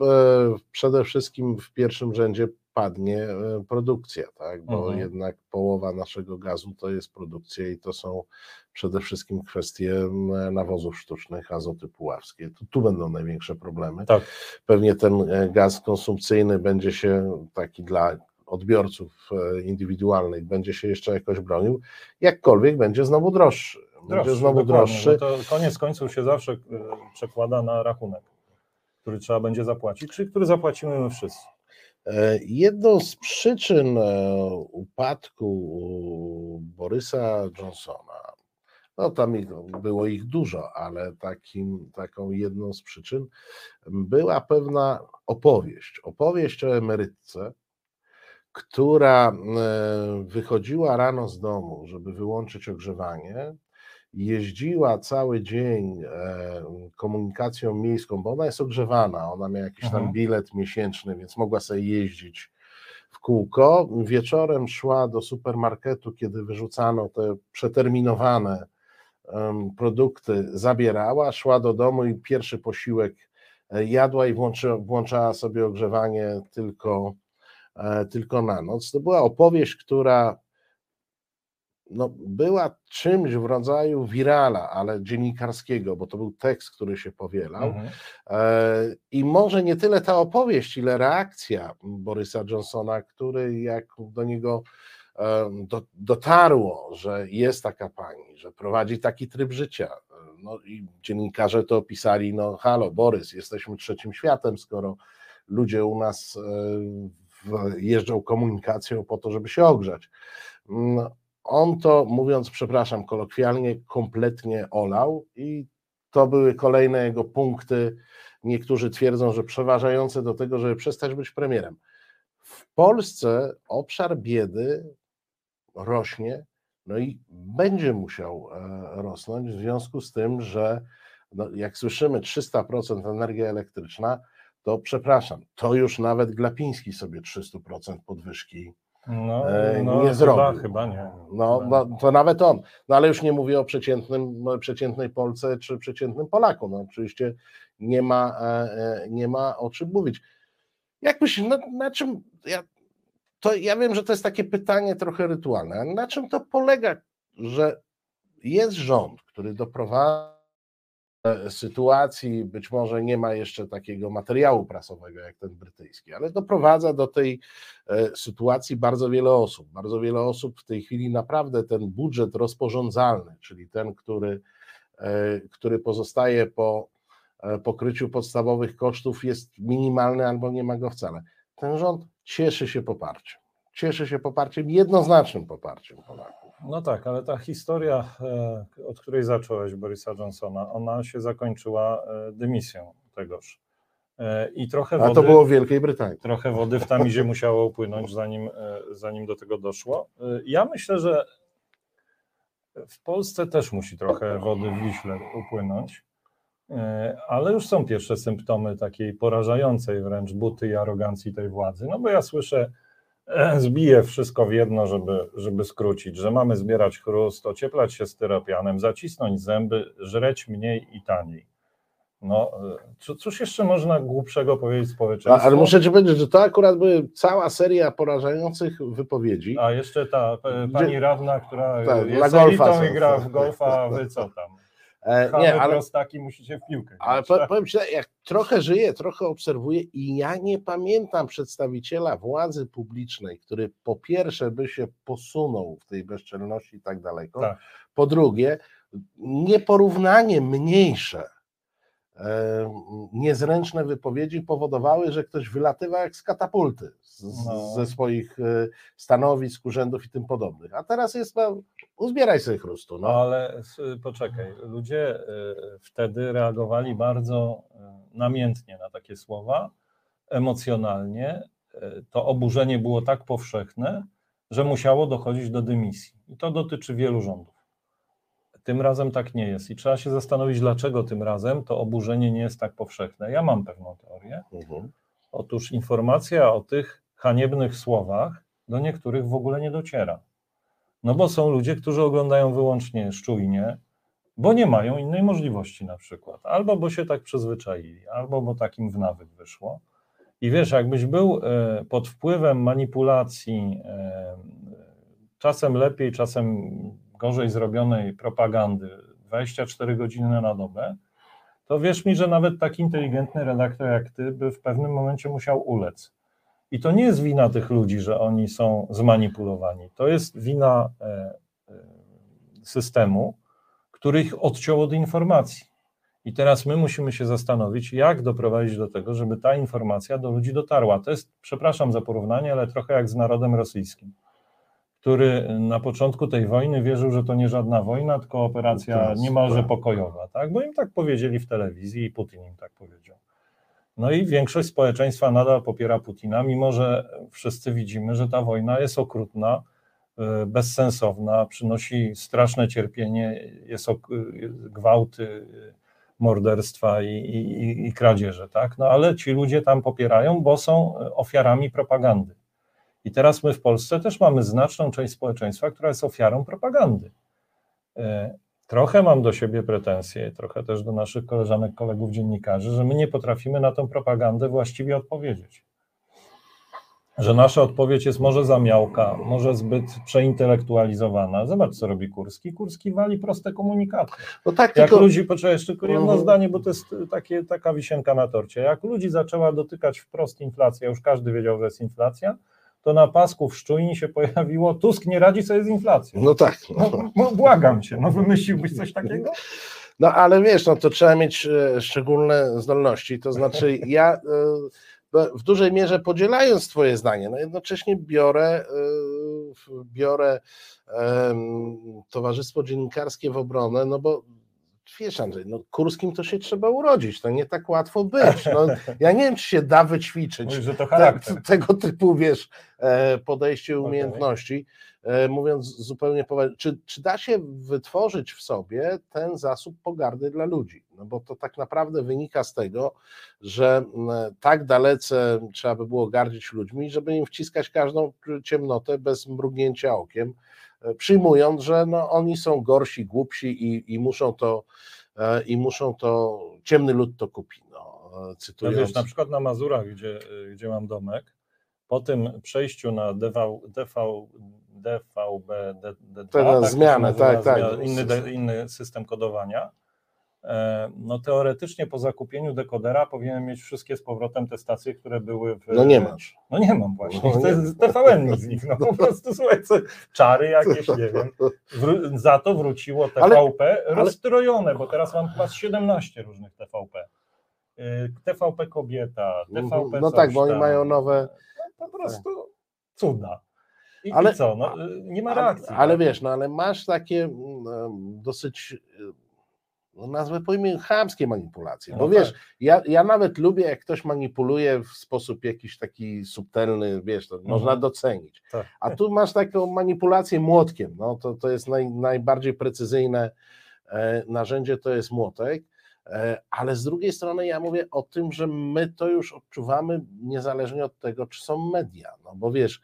przede wszystkim w pierwszym rzędzie padnie e, produkcja, tak? bo mhm. jednak połowa naszego gazu to jest produkcja i to są przede wszystkim kwestie nawozów sztucznych, azoty puławskie. Tu, tu będą największe problemy. Tak. Pewnie ten e, gaz konsumpcyjny będzie się taki dla odbiorców e, indywidualnych będzie się jeszcze jakoś bronił, jakkolwiek będzie znowu droższy. Będzie droższy, znowu droższy. To koniec końców się zawsze e, przekłada na rachunek, który trzeba będzie zapłacić, czyli który zapłacimy my wszyscy. E, jedną z przyczyn upadku Borysa Johnsona, no tam było ich dużo, ale takim, taką jedną z przyczyn była pewna opowieść. Opowieść o emerytce, która e, wychodziła rano z domu, żeby wyłączyć ogrzewanie, jeździła cały dzień e, komunikacją miejską, bo ona jest ogrzewana, ona miała jakiś tam mhm. bilet miesięczny, więc mogła sobie jeździć w kółko. Wieczorem szła do supermarketu, kiedy wyrzucano te przeterminowane produkty, zabierała, szła do domu i pierwszy posiłek e, jadła i włączy, włączała sobie ogrzewanie tylko tylko na noc. To była opowieść, która no, była czymś w rodzaju wirala, ale dziennikarskiego, bo to był tekst, który się powielał. Mhm. E, I może nie tyle ta opowieść, ile reakcja Borysa Johnsona, który jak do niego e, do, dotarło, że jest taka pani, że prowadzi taki tryb życia. No i dziennikarze to opisali, no halo Borys, jesteśmy trzecim światem, skoro ludzie u nas jeżdżą komunikacją po to, żeby się ogrzać. Mm, on to, mówiąc, przepraszam, kolokwialnie, kompletnie olał i to były kolejne jego punkty. Niektórzy twierdzą, że przeważające do tego, żeby przestać być premierem. W Polsce obszar biedy rośnie, no i będzie musiał e, rosnąć w związku z tym, że no, jak słyszymy 300% energia elektryczna, to przepraszam, to już nawet Glapiński sobie 300% podwyżki no, e, no, nie zrobił. Chyba nie. No, no, to nawet on. No ale już nie mówię o przeciętnym, przeciętnej Polce czy przeciętnym Polaku. No oczywiście nie ma, e, e, nie ma o czym mówić. Jak myślisz, na, na czym, ja, to ja wiem, że to jest takie pytanie trochę rytualne, na czym to polega, że jest rząd, który doprowadza sytuacji, być może nie ma jeszcze takiego materiału prasowego jak ten brytyjski, ale doprowadza do tej e, sytuacji bardzo wiele osób. Bardzo wiele osób w tej chwili naprawdę ten budżet rozporządzalny, czyli ten, który, e, który pozostaje po e, pokryciu podstawowych kosztów, jest minimalny albo nie ma go wcale. Ten rząd cieszy się poparciem. Cieszy się poparciem, jednoznacznym poparciem Polaków. No tak, ale ta historia, e, od której zacząłeś Borisa Johnsona, ona się zakończyła e, dymisją tegoż. E, I trochę wody, A to było w Wielkiej Brytanii. Trochę wody w Tamizie musiało upłynąć, zanim, zanim do tego doszło. Ja myślę, że w Polsce też musi trochę wody w Wiśle upłynąć, ale już są pierwsze symptomy takiej porażającej wręcz buty i arogancji tej władzy. No bo ja słyszę zbije wszystko w jedno, żeby, żeby skrócić, że mamy zbierać chrust, ocieplać się styropianem, zacisnąć zęby, żreć mniej i taniej. No, cóż jeszcze można głupszego powiedzieć społeczeństwu? Ale muszę ci powiedzieć, że to akurat były cała seria porażających wypowiedzi. A jeszcze ta pani Gdzie... radna, która tak, jest golfa i gra w golfa, wy co tam? E, nie, ale prostaki musicie w piłkę. Ale powiem Ci, jak trochę żyję, trochę obserwuję i ja nie pamiętam przedstawiciela władzy publicznej, który po pierwsze by się posunął w tej bezczelności tak daleko, tak. po drugie nieporównanie mniejsze niezręczne wypowiedzi powodowały, że ktoś wylatywał jak z katapulty z, no. ze swoich e, stanowisk, urzędów i tym podobnych. A teraz jest, no, uzbieraj sobie chrustu. No. Ale poczekaj, ludzie e, wtedy reagowali bardzo e, namiętnie na takie słowa, emocjonalnie. To oburzenie było tak powszechne, że musiało dochodzić do dymisji. I to dotyczy wielu rządów. Tym razem tak nie jest i trzeba się zastanowić, dlaczego tym razem to oburzenie nie jest tak powszechne. Ja mam pewną teorię. Mhm. Otóż informacja o tych haniebnych słowach do niektórych w ogóle nie dociera. No bo są ludzie, którzy oglądają wyłącznie szczujnie, bo nie mają innej możliwości na przykład. Albo bo się tak przyzwyczaili, albo bo takim w nawyk wyszło. I wiesz, jakbyś był e, pod wpływem manipulacji, e, czasem lepiej, czasem gorzej zrobionej propagandy 24 godziny na dobę, to wierz mi, że nawet tak inteligentny redaktor jak ty by w pewnym momencie musiał ulec. I to nie jest wina tych ludzi, że oni są zmanipulowani. To jest wina e, e, systemu, który ich odciął od informacji. I teraz my musimy się zastanowić, jak doprowadzić do tego, żeby ta informacja do ludzi dotarła. To jest, przepraszam za porównanie, ale trochę jak z narodem rosyjskim który na początku tej wojny wierzył, że to nie żadna wojna, tylko operacja niemalże pokojowa, tak? Bo im tak powiedzieli w telewizji i Putin im tak powiedział. No i większość społeczeństwa nadal popiera Putina, mimo że wszyscy widzimy, że ta wojna jest okrutna, y, bezsensowna, przynosi straszne cierpienie, jest gwałty, morderstwa i, i, i kradzieże, tak? No ale ci ludzie tam popierają, bo są ofiarami propagandy. I teraz my w Polsce też mamy znaczną część społeczeństwa, która jest ofiarą propagandy. E, trochę mam do siebie pretensje, trochę też do naszych koleżanek, kolegów dziennikarzy, że my nie potrafimy na tą propagandę właściwie odpowiedzieć. Że nasza odpowiedź jest może za miałka, może zbyt przeintelektualizowana. Zobacz, co robi Kurski. Kurski wali proste komunikaty. No tak, Jak tylko... ludzi, poczekaj, jeszcze tylko jedno uh-huh. zdanie, bo to jest takie, taka wisienka na torcie. Jak ludzi zaczęła dotykać wprost inflacja, już każdy wiedział, że jest inflacja, to na pasku w Szczujni się pojawiło, Tusk nie radzi sobie z inflacją. No tak. No, no, błagam cię, no wymyśliłbyś coś takiego? No ale wiesz, no to trzeba mieć e, szczególne zdolności, to znaczy ja e, no, w dużej mierze podzielając twoje zdanie, no jednocześnie biorę, e, biorę Towarzystwo Dziennikarskie w obronę, no bo wiesz Andrzej, no Kurskim to się trzeba urodzić, to nie tak łatwo być. No, ja nie wiem, czy się da wyćwiczyć Mówisz, że to te, tego typu, wiesz, e, podejście umiejętności. Okay. Mówiąc zupełnie poważnie, czy, czy da się wytworzyć w sobie ten zasób pogardy dla ludzi? No bo to tak naprawdę wynika z tego, że tak dalece trzeba by było gardzić ludźmi, żeby im wciskać każdą ciemnotę bez mrugnięcia okiem, przyjmując, że no, oni są gorsi, głupsi i, i muszą to e, i muszą to, ciemny lud to kupi. No, cytując. No wiesz, na przykład na Mazurach, gdzie, gdzie mam domek, po tym przejściu na DV, DV, DVB, D, D2, tak, zmianę, tak, tak. Inny, inny system kodowania, no teoretycznie po zakupieniu dekodera powinienem mieć wszystkie z powrotem te stacje, które były w... No nie masz. No nie mam właśnie, no, to jest TVN mi zniknął, no po prostu słuchajcie, czary jakieś, nie wiem. Za to wróciło TVP ale, rozstrojone, bo teraz mam chyba 17 różnych TVP. Y, TVP Kobieta, TVP No tak, bo oni mają nowe... No, po prostu cuda. I, ale, i co, no, y, nie ma reakcji. Ale, ale tak? wiesz, no ale masz takie mm, dosyć no nazwę pojmie chamskie manipulacje. Bo no wiesz, tak. ja, ja nawet lubię, jak ktoś manipuluje w sposób jakiś taki subtelny, wiesz, to mhm. można docenić. Tak. A tu masz taką manipulację młotkiem, no to, to jest naj, najbardziej precyzyjne e, narzędzie, to jest młotek. E, ale z drugiej strony ja mówię o tym, że my to już odczuwamy niezależnie od tego, czy są media. No bo wiesz,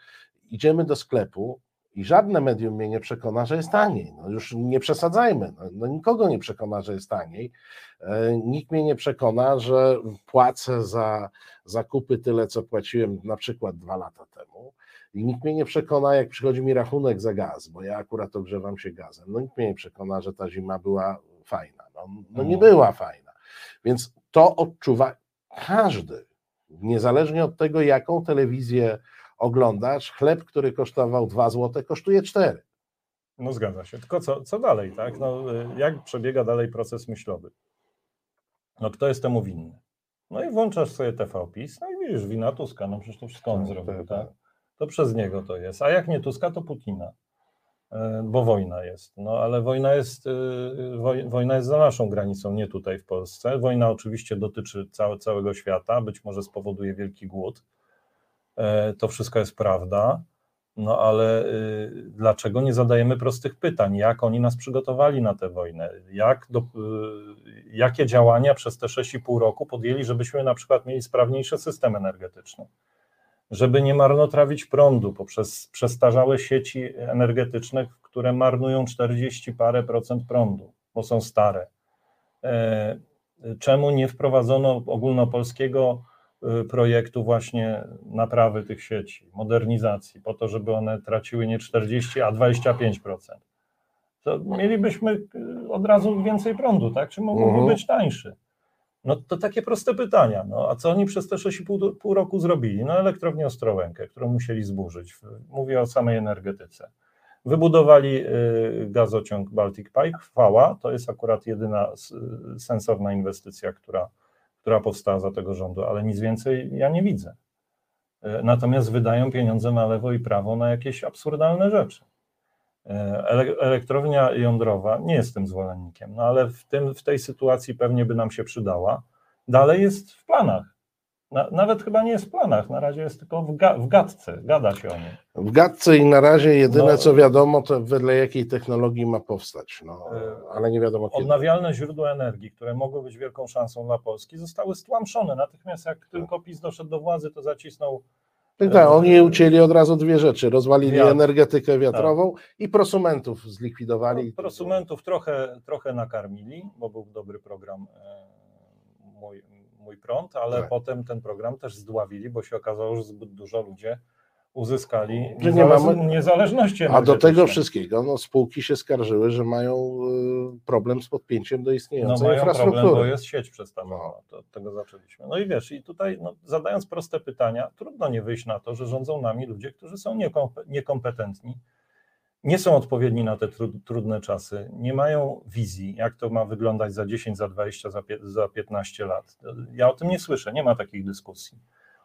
idziemy do sklepu, i żadne medium mnie nie przekona, że jest taniej. No już nie przesadzajmy. No, no nikogo nie przekona, że jest taniej. E, nikt mnie nie przekona, że płacę za zakupy tyle, co płaciłem na przykład dwa lata temu. I nikt mnie nie przekona, jak przychodzi mi rachunek za gaz, bo ja akurat ogrzewam się gazem. No nikt mnie nie przekona, że ta zima była fajna. No, no nie mhm. była fajna. Więc to odczuwa każdy, niezależnie od tego, jaką telewizję oglądasz, chleb, który kosztował 2 zł, kosztuje 4. No zgadza się. Tylko co, co dalej, tak? No, y, jak przebiega dalej proces myślowy? No kto jest temu winny? No i włączasz sobie TVPiS, no i widzisz, wina Tuska, no przecież to wszystko on tak, zrobił, tak, tak? tak? To przez niego to jest. A jak nie Tuska, to Putina, e, bo wojna jest. No ale wojna jest, y, wojna jest za naszą granicą, nie tutaj w Polsce. Wojna oczywiście dotyczy całe, całego świata, być może spowoduje wielki głód, to wszystko jest prawda, no ale y, dlaczego nie zadajemy prostych pytań? Jak oni nas przygotowali na tę wojnę? Jak do, y, jakie działania przez te 6,5 roku podjęli, żebyśmy na przykład mieli sprawniejszy system energetyczny? Żeby nie marnotrawić prądu poprzez przestarzałe sieci energetyczne, które marnują 40 parę procent prądu, bo są stare. E, czemu nie wprowadzono ogólnopolskiego projektu właśnie naprawy tych sieci, modernizacji, po to, żeby one traciły nie 40, a 25%. To mielibyśmy y, od razu więcej prądu, tak? Czy mógłby mhm. być tańszy? No to takie proste pytania. No, a co oni przez te 6,5 roku zrobili? No elektrownię Ostrołękę, którą musieli zburzyć. Mówię o samej energetyce. Wybudowali y, gazociąg Baltic Pipe, chwała, to jest akurat jedyna sensowna inwestycja, która która powstała za tego rządu, ale nic więcej ja nie widzę. E, natomiast wydają pieniądze na lewo i prawo na jakieś absurdalne rzeczy. E, elektrownia jądrowa, nie jestem zwolennikiem, no ale w, tym, w tej sytuacji pewnie by nam się przydała. Dalej jest w planach. Na, nawet chyba nie jest w planach, na razie jest tylko w, ga, w gadce, gada się o nim. W gadce i na razie jedyne no, co wiadomo, to wedle jakiej technologii ma powstać, no, e, ale nie wiadomo kiedy. Odnawialne źródła energii, które mogły być wielką szansą dla Polski, zostały stłamszone. Natychmiast jak tak. tylko PiS doszedł do władzy, to zacisnął tak, tak, oni ucięli od razu dwie rzeczy. Rozwalili Wiatr. energetykę wiatrową tak. i prosumentów zlikwidowali. No, prosumentów trochę, trochę nakarmili, bo był dobry program e, mój, mój prąd, ale tak. potem ten program też zdławili, bo się okazało, że zbyt dużo ludzie uzyskali że nie mamy niezależności A do tego wszystkiego no, spółki się skarżyły, że mają y, problem z podpięciem do istniejącej no, mają infrastruktury. problem, bo jest sieć przestawiona, no. to, od tego zaczęliśmy. No i wiesz, i tutaj no, zadając proste pytania, trudno nie wyjść na to, że rządzą nami ludzie, którzy są niekompetentni, nie są odpowiedni na te trudne czasy, nie mają wizji, jak to ma wyglądać za 10, za 20, za 15 lat. Ja o tym nie słyszę, nie ma takich dyskusji.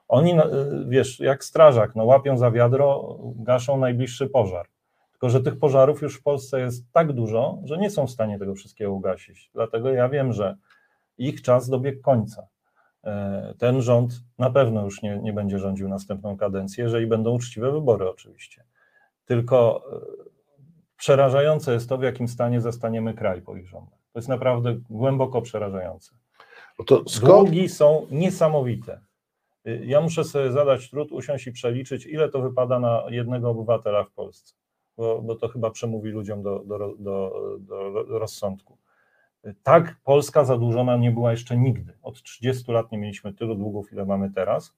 Oni, no, wiesz, jak strażak, no, łapią za wiadro, gaszą najbliższy pożar. Tylko, że tych pożarów już w Polsce jest tak dużo, że nie są w stanie tego wszystkiego ugasić. Dlatego ja wiem, że ich czas dobiegł końca. E, ten rząd na pewno już nie, nie będzie rządził następną kadencję, jeżeli będą uczciwe wybory, oczywiście. Tylko przerażające jest to, w jakim stanie zastaniemy kraj po ich rządach. To jest naprawdę głęboko przerażające. No Długi są niesamowite. Y, ja muszę sobie zadać trud, usiąść i przeliczyć, ile to wypada na jednego obywatela w Polsce, bo, bo to chyba przemówi ludziom do, do, do, do rozsądku. Y, tak, Polska zadłużona nie była jeszcze nigdy. Od 30 lat nie mieliśmy tylu długów, ile mamy teraz.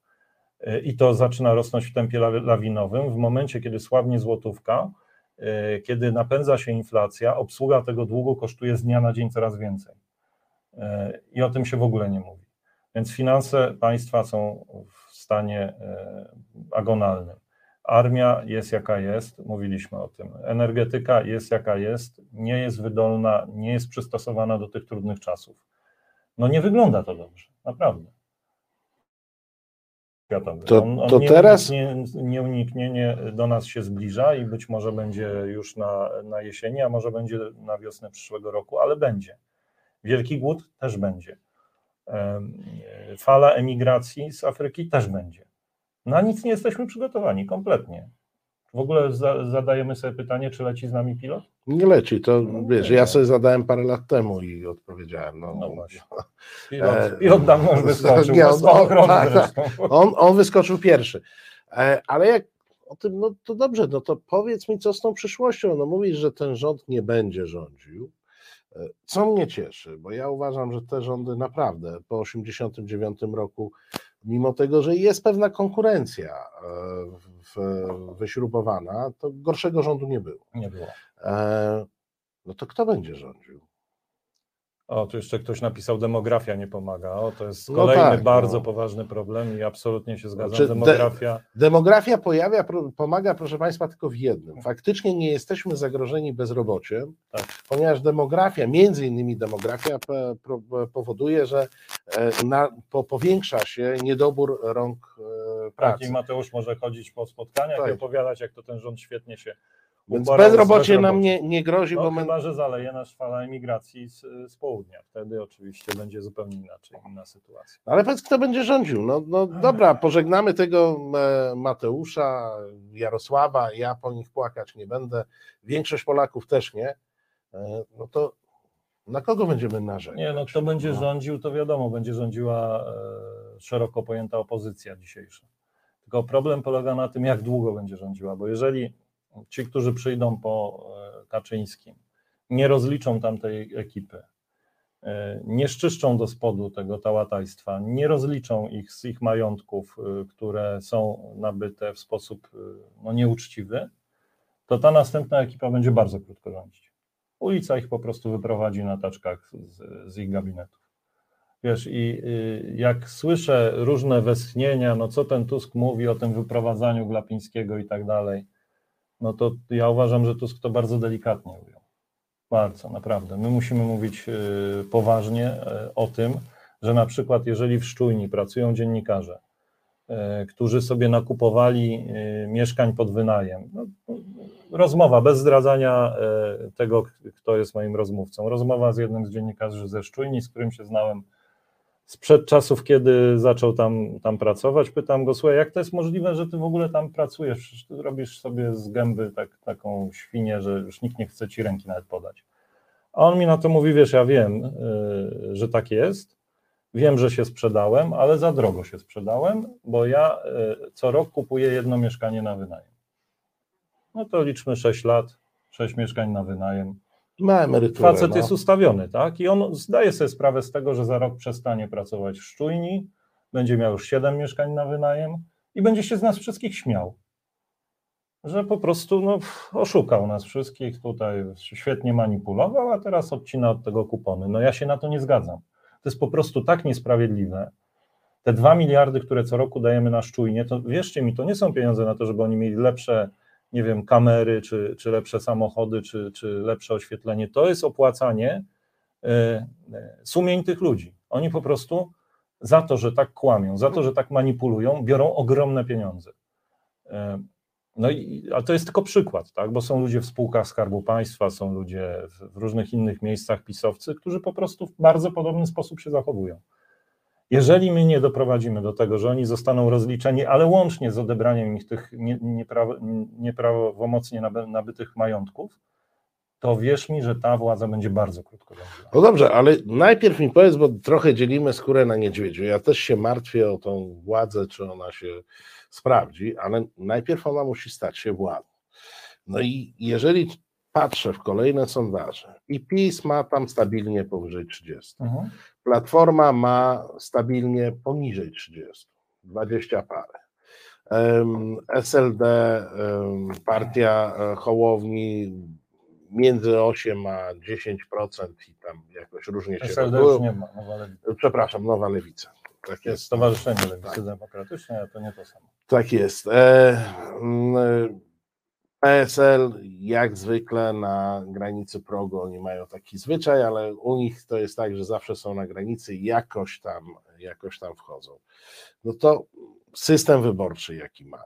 Y, I to zaczyna rosnąć w tempie lawinowym. W momencie, kiedy słabnie złotówka, kiedy napędza się inflacja, obsługa tego długu kosztuje z dnia na dzień coraz więcej. E, I o tym się w ogóle nie mówi. Więc finanse państwa są w stanie e, agonalnym. Armia jest jaka jest, mówiliśmy o tym. Energetyka jest jaka jest, nie jest wydolna, nie jest przystosowana do tych trudnych czasów. No nie wygląda to dobrze, naprawdę. To, on, on to teraz. Nie, nie uniknie, nie, do nas się zbliża i być może będzie już na, na jesieni, a może będzie na wiosnę przyszłego roku, ale będzie. Wielki głód też będzie. Fala emigracji z Afryki też będzie. Na nic nie jesteśmy przygotowani, kompletnie. W ogóle za, zadajemy sobie pytanie, czy leci z nami pilot? Nie leci, to no, wiesz, ja sobie zadałem parę lat temu i odpowiedziałem. No, no właśnie. Pilot, e, pilot dawno już wyskoczył, nie, on, on, tak, tak. on, on wyskoczył pierwszy. E, ale jak o tym, no to dobrze, no to powiedz mi, co z tą przyszłością. No mówisz, że ten rząd nie będzie rządził. E, co mnie cieszy, bo ja uważam, że te rządy naprawdę po 1989 roku mimo tego, że jest pewna konkurencja e, wyśrubowana, to gorszego rządu nie było. Nie było. E, no to kto będzie rządził? O, tu jeszcze ktoś napisał, demografia nie pomaga. O, to jest no kolejny no tak, bardzo no. poważny problem i absolutnie się zgadzam. Znaczy, demografia. De, demografia pojawia, pomaga, proszę Państwa, tylko w jednym. Faktycznie nie jesteśmy zagrożeni bezrobociem, tak. ponieważ demografia, między innymi demografia, powoduje, że e, na, po, powiększa się niedobór rąk e, pracy. Tak, i Mateusz może chodzić po spotkaniach tak. i opowiadać, jak to ten rząd świetnie się więc bezrobocie nam nie, nie grozi, no, bo my... chyba, że zaleje nas fala emigracji z, z południa. Wtedy oczywiście będzie zupełnie inaczej, inna sytuacja. Ale powiedz, kto będzie rządził? No, no dobra, pożegnamy tego e, Mateusza, Jarosława, ja po nich płakać nie będę, większość Polaków też nie. E, no to na kogo będziemy narzekać? Nie, no kto będzie no. rządził, to wiadomo, będzie rządziła e, szeroko pojęta opozycja dzisiejsza. Tylko problem polega na tym, jak długo będzie rządziła, bo jeżeli ci, którzy przyjdą po e, Kaczyńskim, nie rozliczą tamtej ekipy, e, nie szczyszczą do spodu tego tałatajstwa, nie rozliczą ich z ich majątków, e, które są nabyte w sposób no, nieuczciwy, to ta następna ekipa będzie bardzo krótko rządzić. Ulica ich po prostu wyprowadzi na taczkach z, z ich gabinetów. Wiesz, i jak słyszę różne westchnienia, no co ten Tusk mówi o tym wyprowadzaniu Glapińskiego i tak dalej, no to ja uważam, że Tusk to bardzo delikatnie ujął. Bardzo, naprawdę. My musimy mówić y, poważnie y, o tym, że na przykład jeżeli w Szczujni pracują dziennikarze, y, którzy sobie nakupowali mieszkań pod wynajem, no, rozmowa bez zdradzania tego, kto jest moim rozmówcą, rozmowa z jednym z dziennikarzy ze Szczujni, z którym się znałem sprzed czasów, kiedy zaczął tam, tam pracować, pytam go, słuchaj, jak to jest możliwe, że ty w ogóle tam pracujesz? Przecież ty robisz sobie z gęby tak, taką świnię, że już nikt nie chce ci ręki nawet podać. A on mi na to mówi, wiesz, ja wiem, yy, że tak jest, wiem, że się sprzedałem, ale za drogo się sprzedałem, bo ja yy, co rok kupuję jedno mieszkanie na wynajem. No to liczmy 6 lat, 6 mieszkań na wynajem, ma emeryturę. Facet no. jest ustawiony, tak? I on zdaje sobie sprawę z tego, że za rok przestanie pracować w szczujni, będzie miał już 7 mieszkań na wynajem i będzie się z nas wszystkich śmiał. Że po prostu no, oszukał nas wszystkich, tutaj świetnie manipulował, a teraz odcina od tego kupony. No ja się na to nie zgadzam. To jest po prostu tak niesprawiedliwe. Te 2 miliardy, które co roku dajemy na szczujnie, to wierzcie mi, to nie są pieniądze na to, żeby oni mieli lepsze nie wiem, kamery, czy, czy lepsze samochody, czy, czy lepsze oświetlenie. To jest opłacanie e, e, sumień tych ludzi. Oni po prostu za to, że tak kłamią, za to, że tak manipulują, biorą ogromne pieniądze. E, no i, a to jest tylko przykład, tak? bo są ludzie w spółkach Skarbu Państwa, są ludzie w różnych innych miejscach pisowcy, którzy po prostu w bardzo podobny sposób się zachowują. Jeżeli my nie doprowadzimy do tego, że oni zostaną rozliczeni, ale łącznie z odebraniem ich tych nieprawomocnie nabytych majątków, to wierz mi, że ta władza będzie bardzo krótko. No dobrze, ale najpierw mi powiedz, bo trochę dzielimy skórę na niedźwiedziu. Ja też się martwię o tą władzę, czy ona się sprawdzi, ale najpierw ona musi stać się władzą. No i jeżeli patrzę w kolejne sondaże i PiS ma tam stabilnie powyżej 30. Mhm. Platforma ma stabilnie poniżej 30, 20 parę. SLD, partia e, Hołowni między 8 a 10% i tam jakoś różnie się SLD już nie ma, Nowa Lewica. Przepraszam, Nowa Lewica. Tak jest. Stowarzyszenie Lewicy Tak. Demokratycznej, a to nie to samo. Tak jest. E, mm, PSL jak zwykle na granicy progu oni mają taki zwyczaj, ale u nich to jest tak, że zawsze są na granicy i jakoś tam, jakoś tam wchodzą. No to system wyborczy, jaki mamy,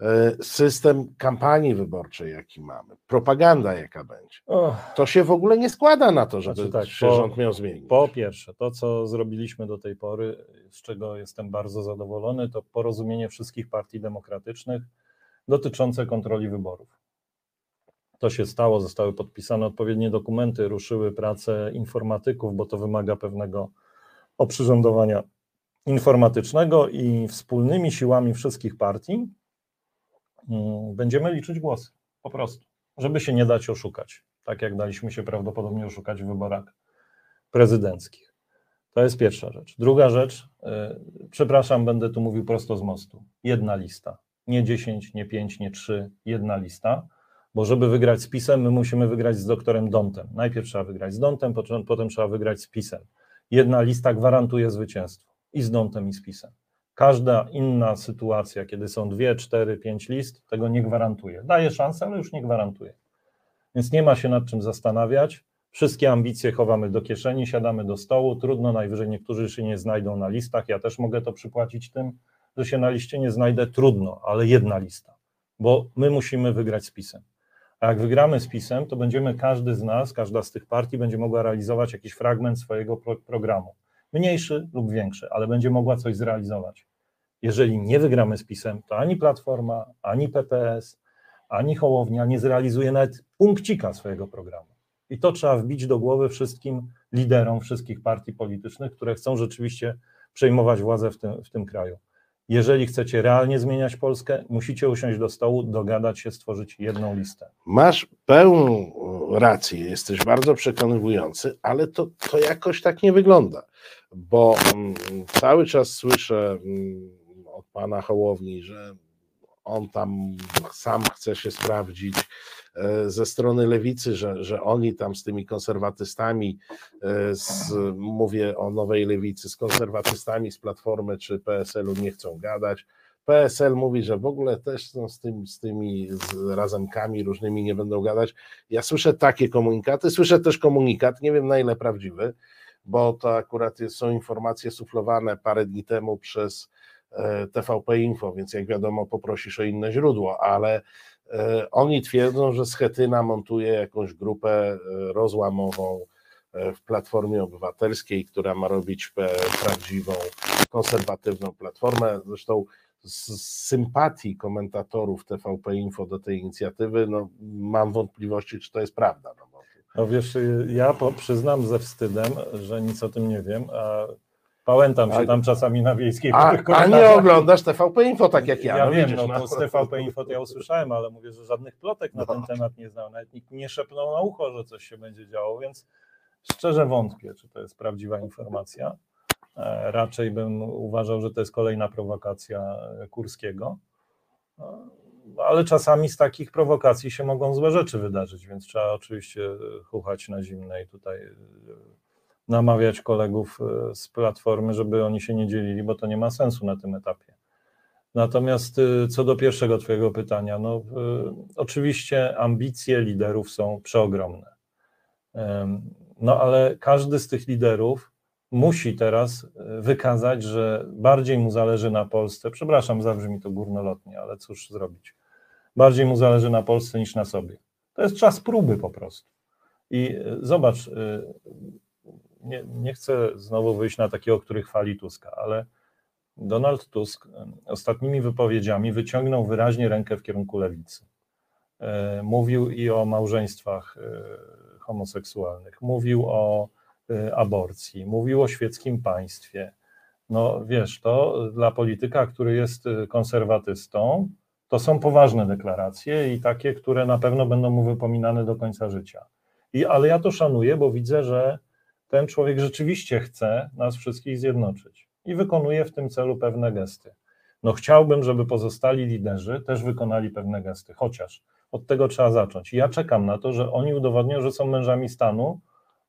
e, system kampanii wyborczej, jaki mamy, propaganda, jaka będzie. To się w ogóle nie składa na to, żeby Znaczy tak, się po- rząd miał zmienić. Po pierwsze, to co zrobiliśmy do tej pory, z czego jestem bardzo zadowolony, to porozumienie wszystkich partii demokratycznych dotyczące kontroli wyborów. To się stało, zostały podpisane odpowiednie dokumenty, ruszyły prace informatyków, bo to wymaga pewnego oprzyrządowania informatycznego i wspólnymi siłami wszystkich partii mm, będziemy liczyć głosy, po prostu, żeby się nie dać oszukać, tak jak daliśmy się prawdopodobnie oszukać w wyborach prezydenckich. To jest pierwsza rzecz. Druga rzecz, yy, przepraszam, będę tu mówił prosto z mostu. Jedna lista. Nie 10, nie 5, nie 3, jedna lista. Bo żeby wygrać z PiSem, my musimy wygrać z doktorem Dontem. Najpierw trzeba wygrać z Dontem, potem, trzeba wygrać z PiSem. Jedna lista gwarantuje zwycięstwo i z Dontem, i z PiSem. Każda inna sytuacja, kiedy są dwie, cztery, pięć list, tego nie gwarantuje. Daje szansę, ale już nie gwarantuje. Więc nie ma się nad czym zastanawiać. Wszystkie ambicje chowamy do kieszeni, siadamy do stołu. Trudno, najwyżej niektórzy się nie znajdą na listach. Ja też mogę to przypłacić tym, że się na liście nie znajdę. Trudno, ale jedna lista, bo my musimy wygrać z PiSem. A jak wygramy z PiSem, to będziemy każdy z nas, każda z tych partii będzie mogła realizować jakiś fragment swojego pro programu. Mniejszy lub większy, ale będzie mogła coś zrealizować. Jeżeli nie wygramy z PiSem, to ani Platforma, ani PPS, ani Hołownia nie zrealizuje nawet punkcika swojego programu. I to trzeba wbić do głowy wszystkim liderom wszystkich partii politycznych, które chcą rzeczywiście przejmować władzę w tym, w tym kraju. Jeżeli chcecie realnie zmieniać Polskę, musicie usiąść do stołu, dogadać się, stworzyć jedną listę. Masz pełną rację, jesteś bardzo przekonywujący, ale to, to jakoś tak nie wygląda, bo mm, cały czas słyszę mm, od pana Hołowni, że on tam sam chce się sprawdzić e, ze strony lewicy, że, że oni tam z tymi konserwatystami, e, z, mówię o nowej lewicy, z konserwatystami z Platformy czy PSL-u nie chcą gadać. PSL mówi, że w ogóle też no, z, tym, z tymi z razemkami różnymi nie będą gadać. Ja słyszę takie komunikaty, słyszę też komunikat, nie wiem na ile prawdziwy, bo to akurat jest, są informacje suflowane parę dni temu przez TVP Info, więc jak wiadomo poprosisz o inne źródło, ale e, oni twierdzą, że Schetyna montuje jakąś grupę e, rozłamową e, w Platformie Obywatelskiej, która ma robić e, prawdziwą, konserwatywną platformę. Zresztą z sympatii komentatorów TVP Info do tej inicjatywy, no, mam wątpliwości, czy to jest prawda. No, bo, No wiesz, ja po, przyznam ze wstydem, że nic o tym nie wiem, a pałętam się tam czasami na wiejskiej. a, a nie oglądasz TVP Info tak jak ja. Ja no, wiem, widzisz, no, to z TVP Info to ja usłyszałem, ale mówię, że żadnych plotek na No. ten temat nie znał. Nawet nikt nie szepnął na ucho, że coś się będzie działo, więc szczerze wątpię, czy to jest prawdziwa informacja. E, Raczej bym uważał, że to jest kolejna prowokacja e, Kurskiego. E, Ale czasami z takich prowokacji się mogą złe rzeczy wydarzyć, więc trzeba oczywiście chuchać na zimne i tutaj namawiać kolegów e, z Platformy, żeby oni się nie dzielili, bo to nie ma sensu na tym etapie. Natomiast y, co do pierwszego Twojego pytania, no y, oczywiście ambicje liderów są przeogromne. No ale każdy z tych liderów musi teraz y, wykazać, że bardziej mu zależy na Polsce. Przepraszam, zabrzmi to górnolotnie, ale cóż zrobić. Bardziej mu zależy na Polsce niż na sobie. To jest czas próby po prostu. I y, zobacz, y, nie, nie chcę znowu wyjść na takiego, który chwali Tuska, ale Donald Tusk ostatnimi wypowiedziami wyciągnął wyraźnie rękę w kierunku lewicy. E, Mówił i o małżeństwach e, homoseksualnych, mówił o e, aborcji, mówił o świeckim państwie. No wiesz, to dla polityka, który jest konserwatystą, to są poważne deklaracje i takie, które na pewno będą mu wypominane do końca życia. I, ale ja to szanuję, bo widzę, że ten człowiek rzeczywiście chce nas wszystkich zjednoczyć i wykonuje w tym celu pewne gesty. No chciałbym, żeby pozostali liderzy też wykonali pewne gesty, chociaż Od tego trzeba zacząć. Ja czekam na to, że oni udowodnią, że są mężami stanu,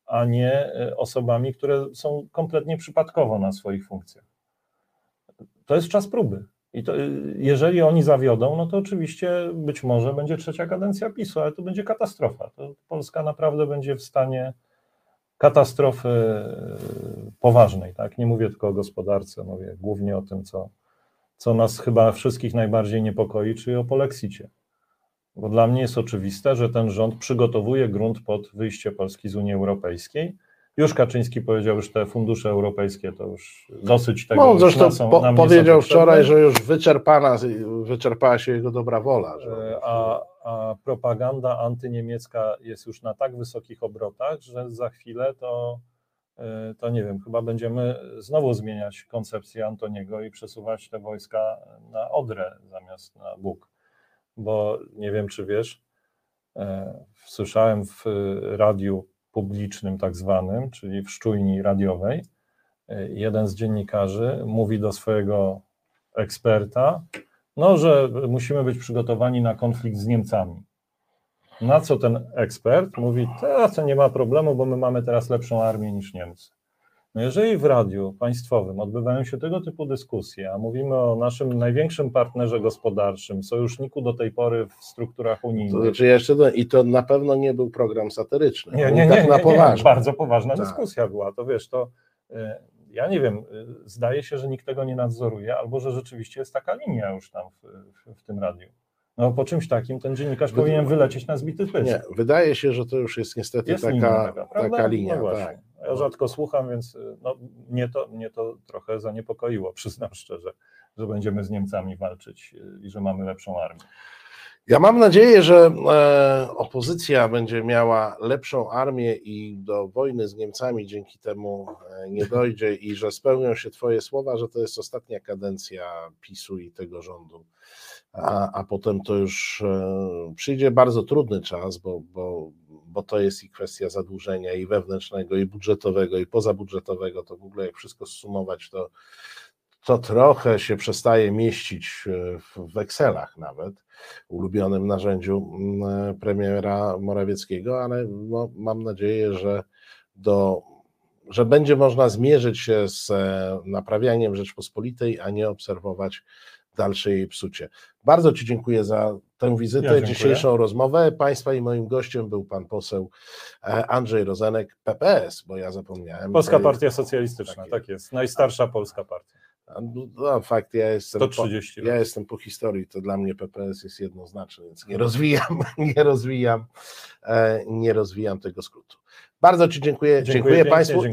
a nie e, osobami, które są kompletnie przypadkowo na swoich funkcjach. To jest czas próby. I to, y, jeżeli oni zawiodą, no to oczywiście być może będzie trzecia kadencja PiSu, ale to będzie katastrofa. To Polska naprawdę będzie w stanie katastrofy y, poważnej, tak? Nie mówię tylko o gospodarce, mówię głównie o tym, co, co nas chyba wszystkich najbardziej niepokoi, czyli o polexicie. Bo dla mnie jest oczywiste, że ten rząd przygotowuje grunt pod wyjście Polski z Unii Europejskiej już Kaczyński powiedział, że te fundusze europejskie to już dosyć tego. No, zresztą są, po, powiedział wczoraj, że już wyczerpana, wyczerpała się jego dobra wola. Że... E, a, a propaganda antyniemiecka jest już na tak wysokich obrotach, że za chwilę to, e, to nie wiem, chyba będziemy znowu zmieniać koncepcję Antoniego i przesuwać te wojska na Odrę zamiast na Bóg. Bo nie wiem, czy wiesz, e, słyszałem w radiu publicznym, tak zwanym, czyli w szczujni radiowej, e, jeden z dziennikarzy mówi do swojego eksperta, no, że musimy być przygotowani na konflikt z Niemcami. Na co ten ekspert mówi, to nie ma problemu, bo my mamy teraz lepszą armię niż Niemcy. No jeżeli w radiu państwowym odbywają się tego typu dyskusje, a mówimy o naszym największym partnerze gospodarczym, sojuszniku do tej pory w strukturach unijnych. To znaczy jeszcze do, I to na pewno nie był program satyryczny. Nie, nie, tak nie, tak nie, nie, bardzo poważna tak. dyskusja była. To wiesz, to e, ja nie wiem, e, zdaje się, że nikt tego nie nadzoruje, albo że rzeczywiście jest taka linia już tam w, w, w tym radiu. No po czymś takim ten dziennikarz powinien wylecieć na zbity pysk. Nie, wydaje się, że to już jest niestety jest taka, linia taka, taka, linia. No tak. Ja rzadko słucham, więc no, mnie, to, mnie to trochę zaniepokoiło, przyznam szczerze, że będziemy z Niemcami walczyć i że mamy lepszą armię. Ja mam nadzieję, że e, opozycja będzie miała lepszą armię i do wojny z Niemcami dzięki temu e, nie dojdzie i że spełnią się Twoje słowa, że to jest ostatnia kadencja PiSu i tego rządu a, a potem to już e, przyjdzie bardzo trudny czas, bo, bo, bo to jest i kwestia zadłużenia i wewnętrznego, i budżetowego, i pozabudżetowego. To w ogóle jak wszystko zsumować, to, to trochę się przestaje mieścić w Excelach nawet, ulubionym narzędziu mm, premiera Morawieckiego, ale no, mam nadzieję, że do że będzie można zmierzyć się z e, naprawianiem Rzeczpospolitej, a nie obserwować dalsze jej psucie. Bardzo Ci dziękuję za tę wizytę, ja dzisiejszą rozmowę. Państwa i moim gościem był pan poseł e, Andrzej Rozenek, PPS, bo ja zapomniałem. Polska Partia Socjalistyczna, tak, tak jest. Najstarsza polska partia. No, fakt, ja jestem, 130 po, ja jestem po historii, to dla mnie PPS jest jednoznaczny, więc nie rozwijam, nie rozwijam, e, nie rozwijam tego skrótu. Bardzo Ci dziękuję, dziękuję, dziękuję Państwu.